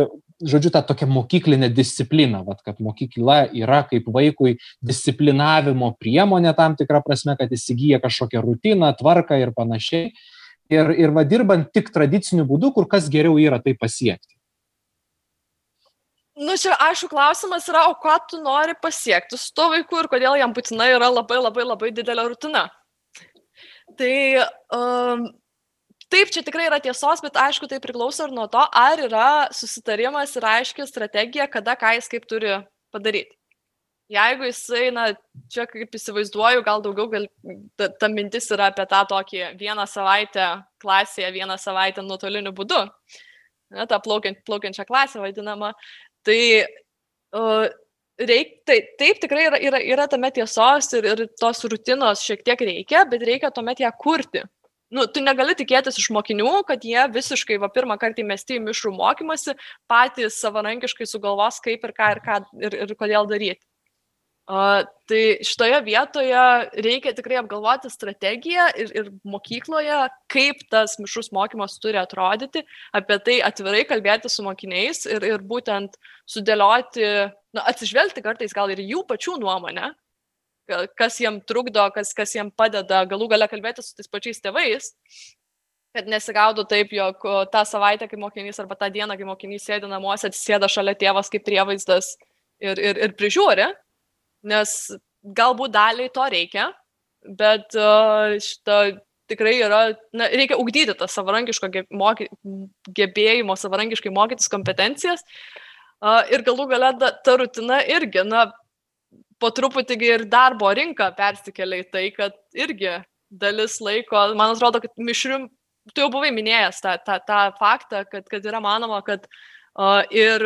žodžiu, tą tokią mokyklinę discipliną, va, kad mokykla yra kaip vaikui disciplinavimo priemonė tam tikrą prasme, kad įsigyja kažkokią rutiną, tvarką ir panašiai. Ir, ir va, dirbant tik tradiciniu būdu, kur kas geriau yra tai pasiekti. Nu, čia aišku klausimas yra, o ką tu nori pasiekti su tuo vaiku ir kodėl jam būtinai yra labai labai labai didelė rutina. Tai um, taip, čia tikrai yra tiesos, bet aišku, tai priklauso ir nuo to, ar yra susitarimas ir aiški strategija, kada ką jis kaip turi padaryti. Jeigu jisai, na, čia kaip įsivaizduoju, gal daugiau, gal, ta, ta mintis yra apie tą tokį vieną savaitę klasėje, vieną savaitę nuotoliniu būdu, na, tą plaukiant, plaukiančią klasę vadinamą, Tai uh, reik, tai, taip tikrai yra, yra, yra tame tiesos ir, ir tos rutinos šiek tiek reikia, bet reikia tuomet ją kurti. Nu, tu negali tikėtis iš mokinių, kad jie visiškai, va, pirmą kartą įmesti į mišrų mokymasi, patys savarankiškai sugalvos, kaip ir ką ir, ką, ir, ir kodėl daryti. Uh, tai šitoje vietoje reikia tikrai apgalvoti strategiją ir, ir mokykloje, kaip tas mišrus mokymas turi atrodyti, apie tai atvirai kalbėti su mokiniais ir, ir būtent sudėlioti, na, atsižvelgti kartais gal ir jų pačių nuomonę, kas jiem trukdo, kas, kas jiem padeda, galų gale kalbėti su tais pačiais tėvais, kad nesigaudo taip, jog tą savaitę, kai mokinys arba tą dieną, kai mokinys sėdi namuose, atsisėda šalia tėvas kaip prievaizdas ir, ir, ir prižiūri nes galbūt daliai to reikia, bet uh, šitą tikrai yra, na, reikia ugdyti tą savarankiško moky, gebėjimo, savarankiškai mokytis kompetencijas. Uh, ir galų gale ta, rutina irgi, na, po truputį ir darbo rinka persikelia į tai, kad irgi dalis laiko, man atrodo, kad mišrium, tu jau buvai minėjęs tą, tą, tą faktą, kad, kad yra manoma, kad uh, ir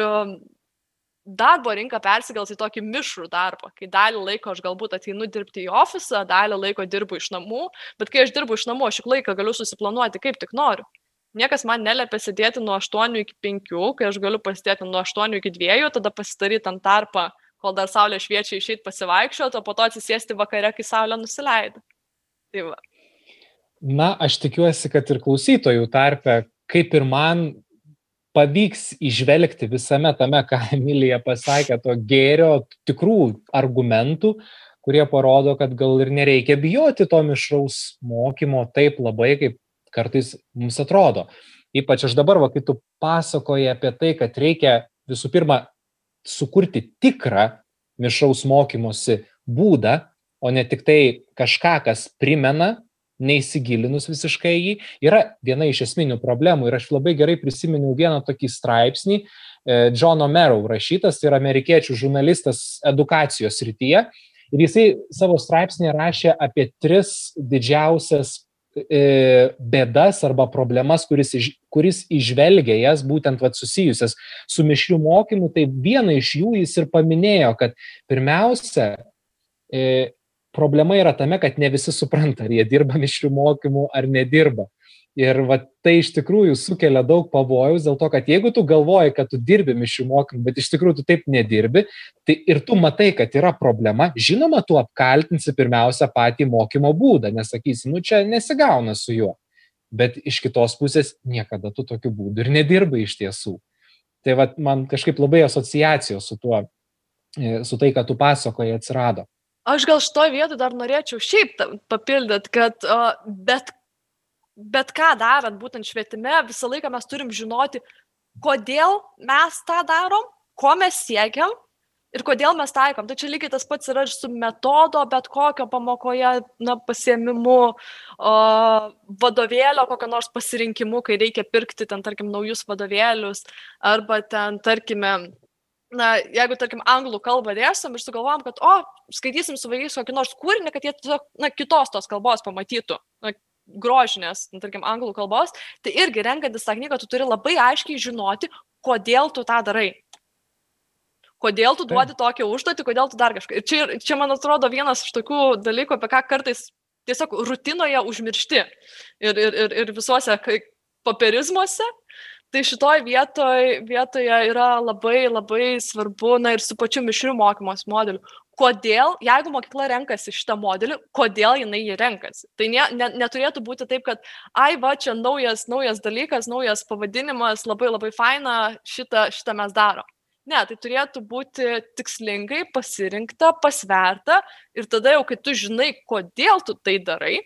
darbo rinka persigels į tokį mišrų darbą, kai dalį laiko aš galbūt ateinu dirbti į ofisą, dalį laiko dirbu iš namų, bet kai aš dirbu iš namų, aš juk laiką galiu susiplanuoti kaip tik noriu. Niekas man neliepia sėdėti nuo 8 iki 5, kai aš galiu pasidėti nuo 8 iki 2, tada pasidaryti ant tarpą, kol dar saulė šviečia išeiti pasivaikščioti, o po to atsisėsti vakare, kai saulė nusileido. Tai va. Na, aš tikiuosi, kad ir klausytojų tarpe, kaip ir man, pavyks įžvelgti visame tame, ką Emilija pasakė, to gėrio, tikrų argumentų, kurie parodo, kad gal ir nereikia bijoti to mišraus mokymo taip labai, kaip kartais mums atrodo. Ypač aš dabar, va, kai tu pasakoji apie tai, kad reikia visų pirma sukurti tikrą mišraus mokymosi būdą, o ne tik tai kažką, kas primena neįsigilinus visiškai jį, yra viena iš esminių problemų. Ir aš labai gerai prisiminiau vieną tokį straipsnį, John O'Merrow rašytas, tai yra amerikiečių žurnalistas edukacijos rytyje. Ir jisai savo straipsnį rašė apie tris didžiausias e, bėdas arba problemas, kuris, iš, kuris išvelgia jas būtent vat, susijusias su mišrių mokymu, tai vieną iš jų jis ir paminėjo, kad pirmiausia, e, problema yra tame, kad ne visi supranta, ar jie dirba mišrių mokymų ar nedirba. Ir va, tai iš tikrųjų sukelia daug pavojus dėl to, kad jeigu tu galvoji, kad tu dirbi mišių mokymų, bet iš tikrųjų tu taip nedirbi, tai ir tu matai, kad yra problema, žinoma, tu apkaltinsi pirmiausia patį mokymo būdą, nesakysi, nu čia nesigauna su juo. Bet iš kitos pusės niekada tu tokiu būdu ir nedirbai iš tiesų. Tai va, man kažkaip labai asociacijos su tuo, e, su tai, ką tu pasakoji, atsirado. Aš gal šitoje vietoje dar norėčiau šiaip papildyti, kad uh, bet, bet ką darant, būtent švietime, visą laiką mes turim žinoti, kodėl mes tą darom, ko mes siekiam Ir kodėl mes taikom? Tai čia lygiai tas pats yra su metodo, bet kokio pamokoje, na, pasiemimu, o, vadovėlio, kokio nors pasirinkimu, kai reikia pirkti ten, tarkim, naujus vadovėlius, arba ten, tarkime, na, jeigu, tarkim, anglų kalbą dėstam ir sugalvom, kad, o, skaitysim su vaikais kokį nors kūrinį, kad jie tiesiog, na, kitos tos kalbos pamatytų, na, grožinės, na, tarkim, anglų kalbos, tai irgi renkantis tą knygą, tu turi labai aiškiai žinoti, kodėl tu tą darai kodėl tu duodi tokią užduotį, kodėl tu dar kažką. Ir čia, čia, man atrodo, vienas iš tokių dalykų, apie ką kartais tiesiog rutinoje užmiršti ir, ir, ir, ir visuose papirizmuose. Tai šitoj vietoje, vietoje yra labai labai svarbu, na ir su pačiu mišriu mokymos modeliu. Kodėl, jeigu mokykla renkasi šitą modelį, kodėl jinai jį renkasi? Tai ne, ne, neturėtų būti taip, kad, ai va, čia naujas, naujas dalykas, naujas pavadinimas, labai labai faina, šitą, šitą mes darom. Ne, tai turėtų būti tikslingai pasirinkta, pasverta ir tada jau, kai tu žinai, kodėl tu tai darai,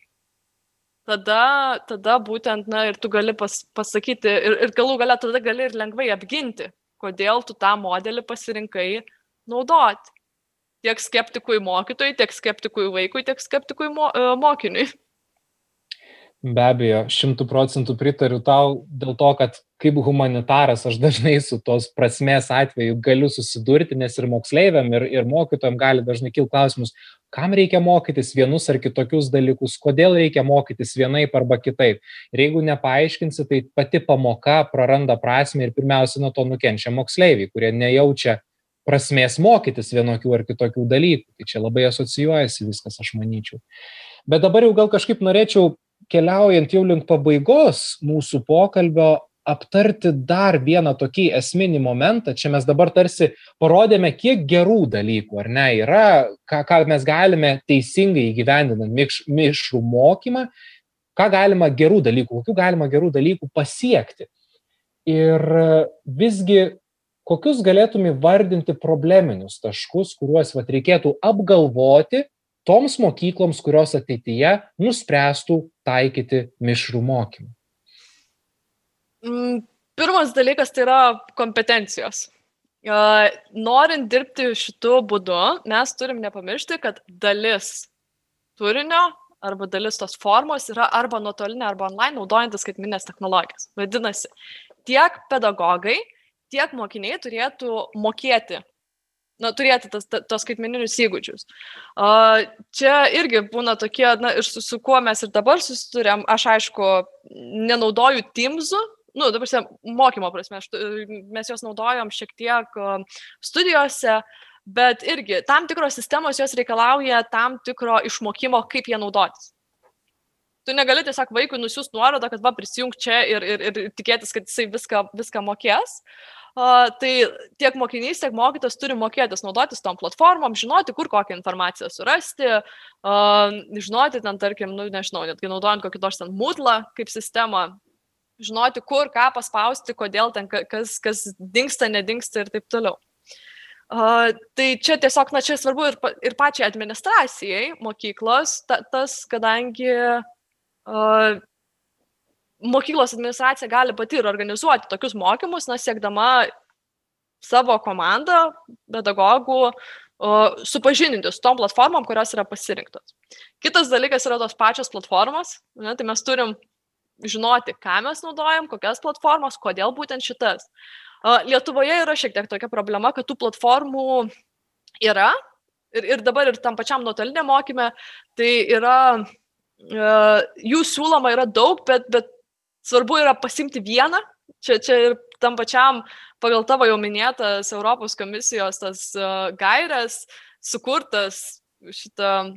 tada, tada būtent, na, ir tu gali pas, pasakyti, ir, ir galų galę tada gali ir lengvai apginti, kodėl tu tą modelį pasirinkai naudoti. Tiek skeptikui mokytojui, tiek skeptikui vaikui, tiek skeptikui mo, e, mokiniui. Be abejo, šimtų procentų pritariu tau dėl to, kad kaip humanitaras aš dažnai su tos prasmės atveju galiu susidurti, nes ir moksleiviam, ir, ir mokytojam gali dažnai kilti klausimus, kam reikia mokytis vienus ar kitokius dalykus, kodėl reikia mokytis vienaip arba kitaip. Ir jeigu nepaaiškinsi, tai pati pamoka praranda prasme ir pirmiausia nuo to nukenčia moksleiviai, kurie nejaučia prasmės mokytis vienokių ar kitokių dalykų. Tai čia labai asocijuojasi viskas, aš manyčiau. Bet dabar jau gal kažkaip norėčiau keliaujant jau link pabaigos mūsų pokalbio aptarti dar vieną tokį esminį momentą. Čia mes dabar tarsi parodėme, kiek gerų dalykų, ar ne, yra, ką, ką mes galime teisingai įgyvendinant miš, mišrų mokymą, ką galima gerų dalykų, kokių galima gerų dalykų pasiekti. Ir visgi, kokius galėtume vardinti probleminius taškus, kuriuos vat, reikėtų apgalvoti, toms mokykloms, kurios ateityje nuspręstų taikyti mišrų mokymą? Mm, pirmas dalykas tai yra kompetencijos. Norint dirbti šitų būdu, mes turim nepamiršti, kad dalis turinio arba dalis tos formos yra arba nuotolinė, arba online naudojantis skaitminės technologijas. Vadinasi, tiek pedagogai, tiek mokiniai turėtų mokėti na, turėti tas, tos skaitmeninius įgūdžius. Čia irgi būna tokie, na, ir su, su kuo mes ir dabar susidurėm, aš aišku, nenaudoju Teams'ų, nu, dabar mokymo prasme, aš, mes juos naudojom šiek tiek studijose, bet irgi tam tikros sistemos jos reikalauja tam tikro išmokimo, kaip jie naudotis. Tu negali tiesiog vaikui nusiųsti nuorodą, kad va prisijung čia ir, ir, ir tikėtis, kad jisai viską, viską mokės. Uh, tai tiek mokinys, tiek mokytas turi mokėtis naudotis tom platformom, žinoti, kur kokią informaciją surasti, žinoti ten, tarkim, nu, nežinau, netgi naudojant kokį nors ten mūtlą kaip sistemą, žinoti, kur ką paspausti, kodėl ten kas, kas dinksta, nedingsta ir taip toliau. Uh, tai čia tiesiog, na, čia svarbu ir, ir pačiai administracijai mokyklos, ta, tas, kadangi uh, mokyklos administracija gali pati ir organizuoti tokius mokymus, na, siekdama savo komandą, pedagogų, supažininti su tom platformom, kurios yra pasirinktos. Kitas dalykas yra tos pačios platformos, ne, tai mes turim žinoti, ką mes naudojam, kokias platformas, kodėl būtent šitas. Lietuvoje yra šiek tiek tokia problema, kad tų platformų yra ir, ir dabar ir tam pačiam nuotolinė mokymė, tai yra, jų siūloma yra daug, bet, bet svarbu yra pasimti vieną, čia, čia ir tam pačiam pagal tavo jau minėtas Europos komisijos tas gairias sukurtas šitą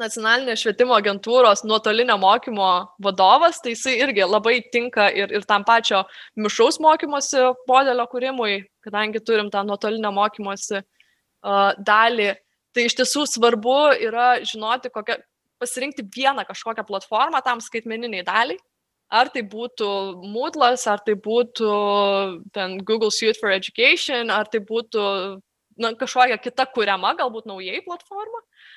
nacionalinės švietimo agentūros nuotolinio mokymo vadovas, tai jisai irgi labai tinka ir, ir tam pačio mišaus mokymosi modelio kūrimui, kadangi turim tą nuotolinio mokymosi uh, dalį. Tai iš tiesų svarbu yra žinoti, kokią, pasirinkti vieną kažkokią platformą tam skaitmeniniai daliai Ar tai būtų Moodlas, ar tai būtų ten Google Suite for Education, ar tai būtų na, kažkokia kita kuriama, galbūt naujai platforma, bet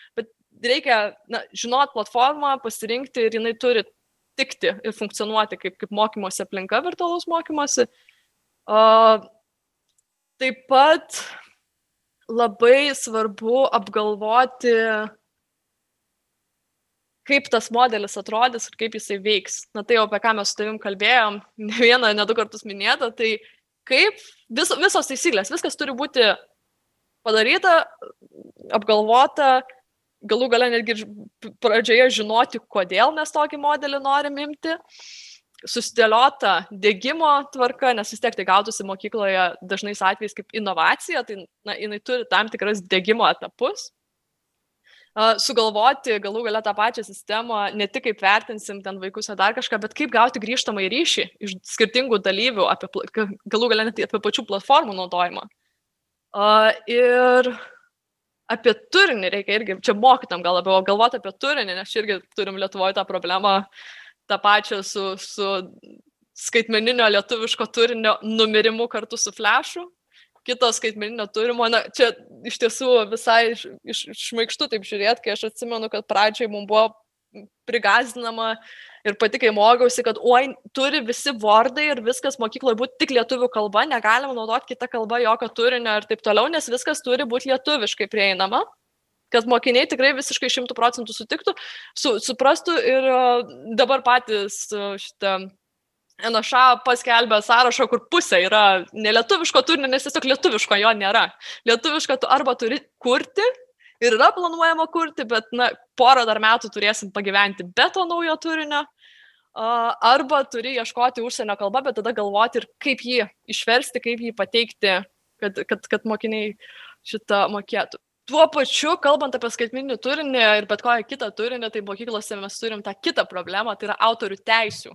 reikia na, žinot platformą, pasirinkti ir jinai turi tikti ir funkcionuoti kaip, kaip mokymosi aplinka virtualaus mokymosi. Uh, taip pat labai svarbu apgalvoti, kaip tas modelis atrodys ir kaip jisai veiks. Na tai jau apie ką mes su tavim kalbėjom, ne vieną, ne du kartus minėta, tai kaip vis, visos taisyklės, viskas turi būti padaryta, apgalvota, galų gale netgi pradžioje žinoti, kodėl mes tokį modelį norim imti, susidėliota dėgymo tvarka, nes vis tiek tai gautųsi mokykloje dažnais atvejais kaip inovacija, tai na, jinai turi tam tikras dėgymo etapus. Sugalvoti galų galę tą pačią sistemą, ne tik kaip vertinsim ten vaikus ar dar kažką, bet kaip gauti grįžtamą į ryšį iš skirtingų dalyvių, apie, galų galę net apie pačių platformų naudojimą. Ir apie turinį reikia irgi, čia mokytam gal labiau galvoti apie turinį, nes irgi turim Lietuvoje tą problemą, tą pačią su, su skaitmeninio lietuviško turinio numirimu kartu su flešu. Kito skaitmeninio turimo, na, čia iš tiesų visai iš, iš, šmaikštu taip žiūrėti, kai aš atsimenu, kad pradžiai mums buvo prigazdinama ir pati kai mokiausi, kad oi, turi visi vardai ir viskas mokykloje būti tik lietuvių kalba, negalima naudoti kitą kalbą, jokio turinio ir taip toliau, nes viskas turi būti lietuviškai prieinama kad mokiniai tikrai visiškai šimtų procentų sutiktų, su, suprastų ir dabar patys šitą NŠA paskelbė sąrašą, kur pusė yra nelietuviško turinio, nes tiesiog lietuviško jo nėra. Lietuviško tu arba turi kurti ir yra planuojama kurti, bet na, porą dar metų turėsim pagyventi be to naujo turinio. Arba turi ieškoti užsienio kalbą, bet tada galvoti ir kaip jį išversti, kaip jį pateikti, kad, kad, kad mokiniai šitą mokėtų. Tuo pačiu, kalbant apie skaitmeninį turinį ir bet kokią kitą turinį, tai mokyklose mes turim tą kitą problemą, tai yra autorių teisių.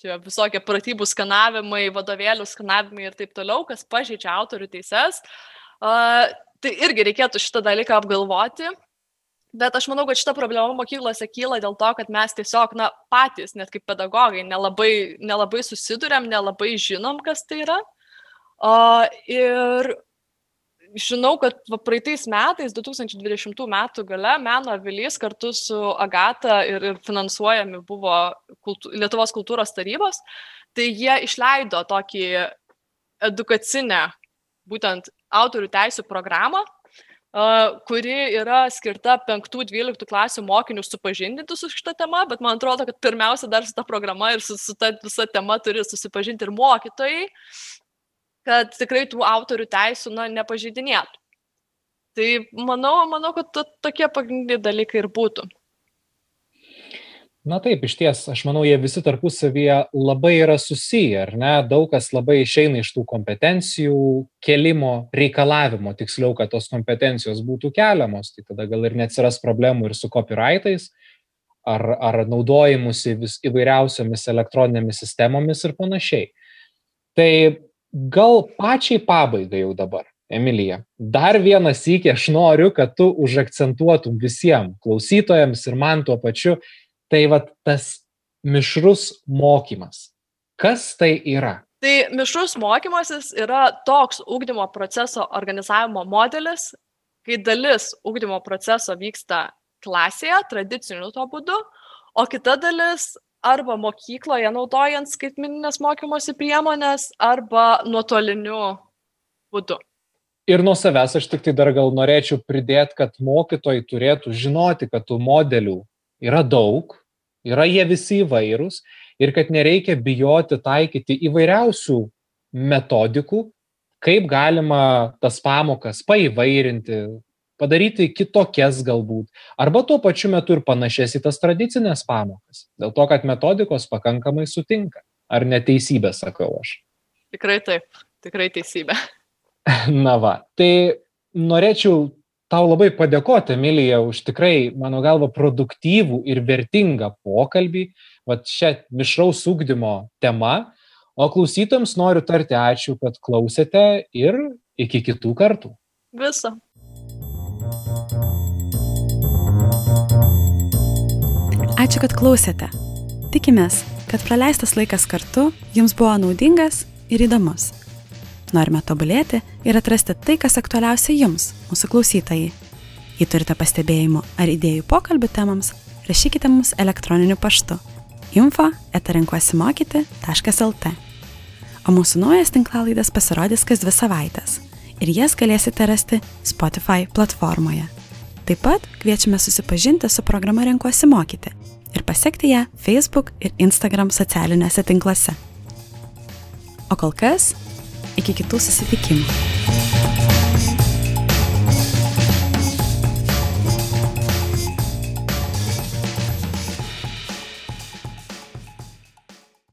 Čia visokie pratybų skanavimai, vadovėlių skanavimai ir taip toliau, kas pažeidžia autorių teises. Uh, Tai irgi reikėtų šitą dalyką apgalvoti. Bet aš manau, kad šita problema mokyklose kyla dėl to, kad mes tiesiog, na, patys, net kaip pedagogai, nelabai, nelabai susidurėm, nelabai žinom, kas tai yra. O, ir žinau, kad praeitais metais, 2020 metų gale, Meno avilys kartu su Agata ir, ir finansuojami buvo kultu, Lietuvos kultūros tarybos, tai jie išleido tokį edukacinę būtent autorių teisų programą, kuri yra skirta 5-12 klasių mokinių supažindinti su šitą temą, bet man atrodo, kad pirmiausia dar su ta programa ir su, su ta visa tema turi susipažinti ir mokytojai, kad tikrai tų autorių teisų na, nepažydinėtų. Tai manau, manau kad to, tokie pagrindiniai dalykai ir būtų. Na taip, iš ties, aš manau, jie visi tarpusavyje labai yra susiję, ar ne? Daug kas labai išeina iš tų kompetencijų kelimo reikalavimo, tiksliau, kad tos kompetencijos būtų keliamos, tai tada gal ir neatsiras problemų ir su copyrightais, ar, ar naudojimusi vis įvairiausiomis elektroninėmis sistemomis ir panašiai. Tai gal pačiai pabaigai jau dabar. Emilija, dar vieną sykį aš noriu, kad tu užakcentuotum visiems klausytojams ir man tuo pačiu, Tai va tas mišrus mokymas. Kas tai yra? Tai mišrus mokymasis yra toks ūkdymo proceso organizavimo modelis, kai dalis ūkdymo proceso vyksta klasėje, tradiciniu to būdu, o kita dalis arba mokykloje naudojant skaitmininės mokymosi priemonės, arba nuotoliniu būdu. Ir nuo savęs aš tik tai dar gal norėčiau pridėti, kad mokytojai turėtų žinoti, kad tų modelių yra daug, yra jie visi įvairūs ir kad nereikia bijoti taikyti įvairiausių metodikų, kaip galima tas pamokas paįvairinti, padaryti kitokias galbūt, arba tuo pačiu metu ir panašias į tas tradicinės pamokas, dėl to, kad metodikos pakankamai sutinka. Ar neteisybė, sakau aš? Tikrai taip, tikrai teisybė. Na va, tai norėčiau tau labai padėkoti, Emilija, už tikrai, mano galva, produktyvų ir vertingą pokalbį, va čia mišraus ūkdymo tema. O klausytams noriu tarti ačiū, kad klausėte ir iki kitų kartų. Viso. Ačiū, kad klausėte. Tikimės, kad praleistas laikas kartu jums buvo naudingas ir įdomus. Norime tobulėti ir atrasti tai, kas aktualiausia jums, mūsų klausytojai. Jei turite pastebėjimų ar idėjų pokalbių temams, rašykite mums elektroniniu paštu info etarenkuosimokyti.lt. O mūsų naujas tinklalaidas pasirodys kas dvi savaitės ir jas galėsite rasti Spotify platformoje. Taip pat kviečiame susipažinti su programa Renkuosi mokyti ir pasiekti ją Facebook ir Instagram socialiniuose tinkluose. O kol kas, iki kitų susitikimų.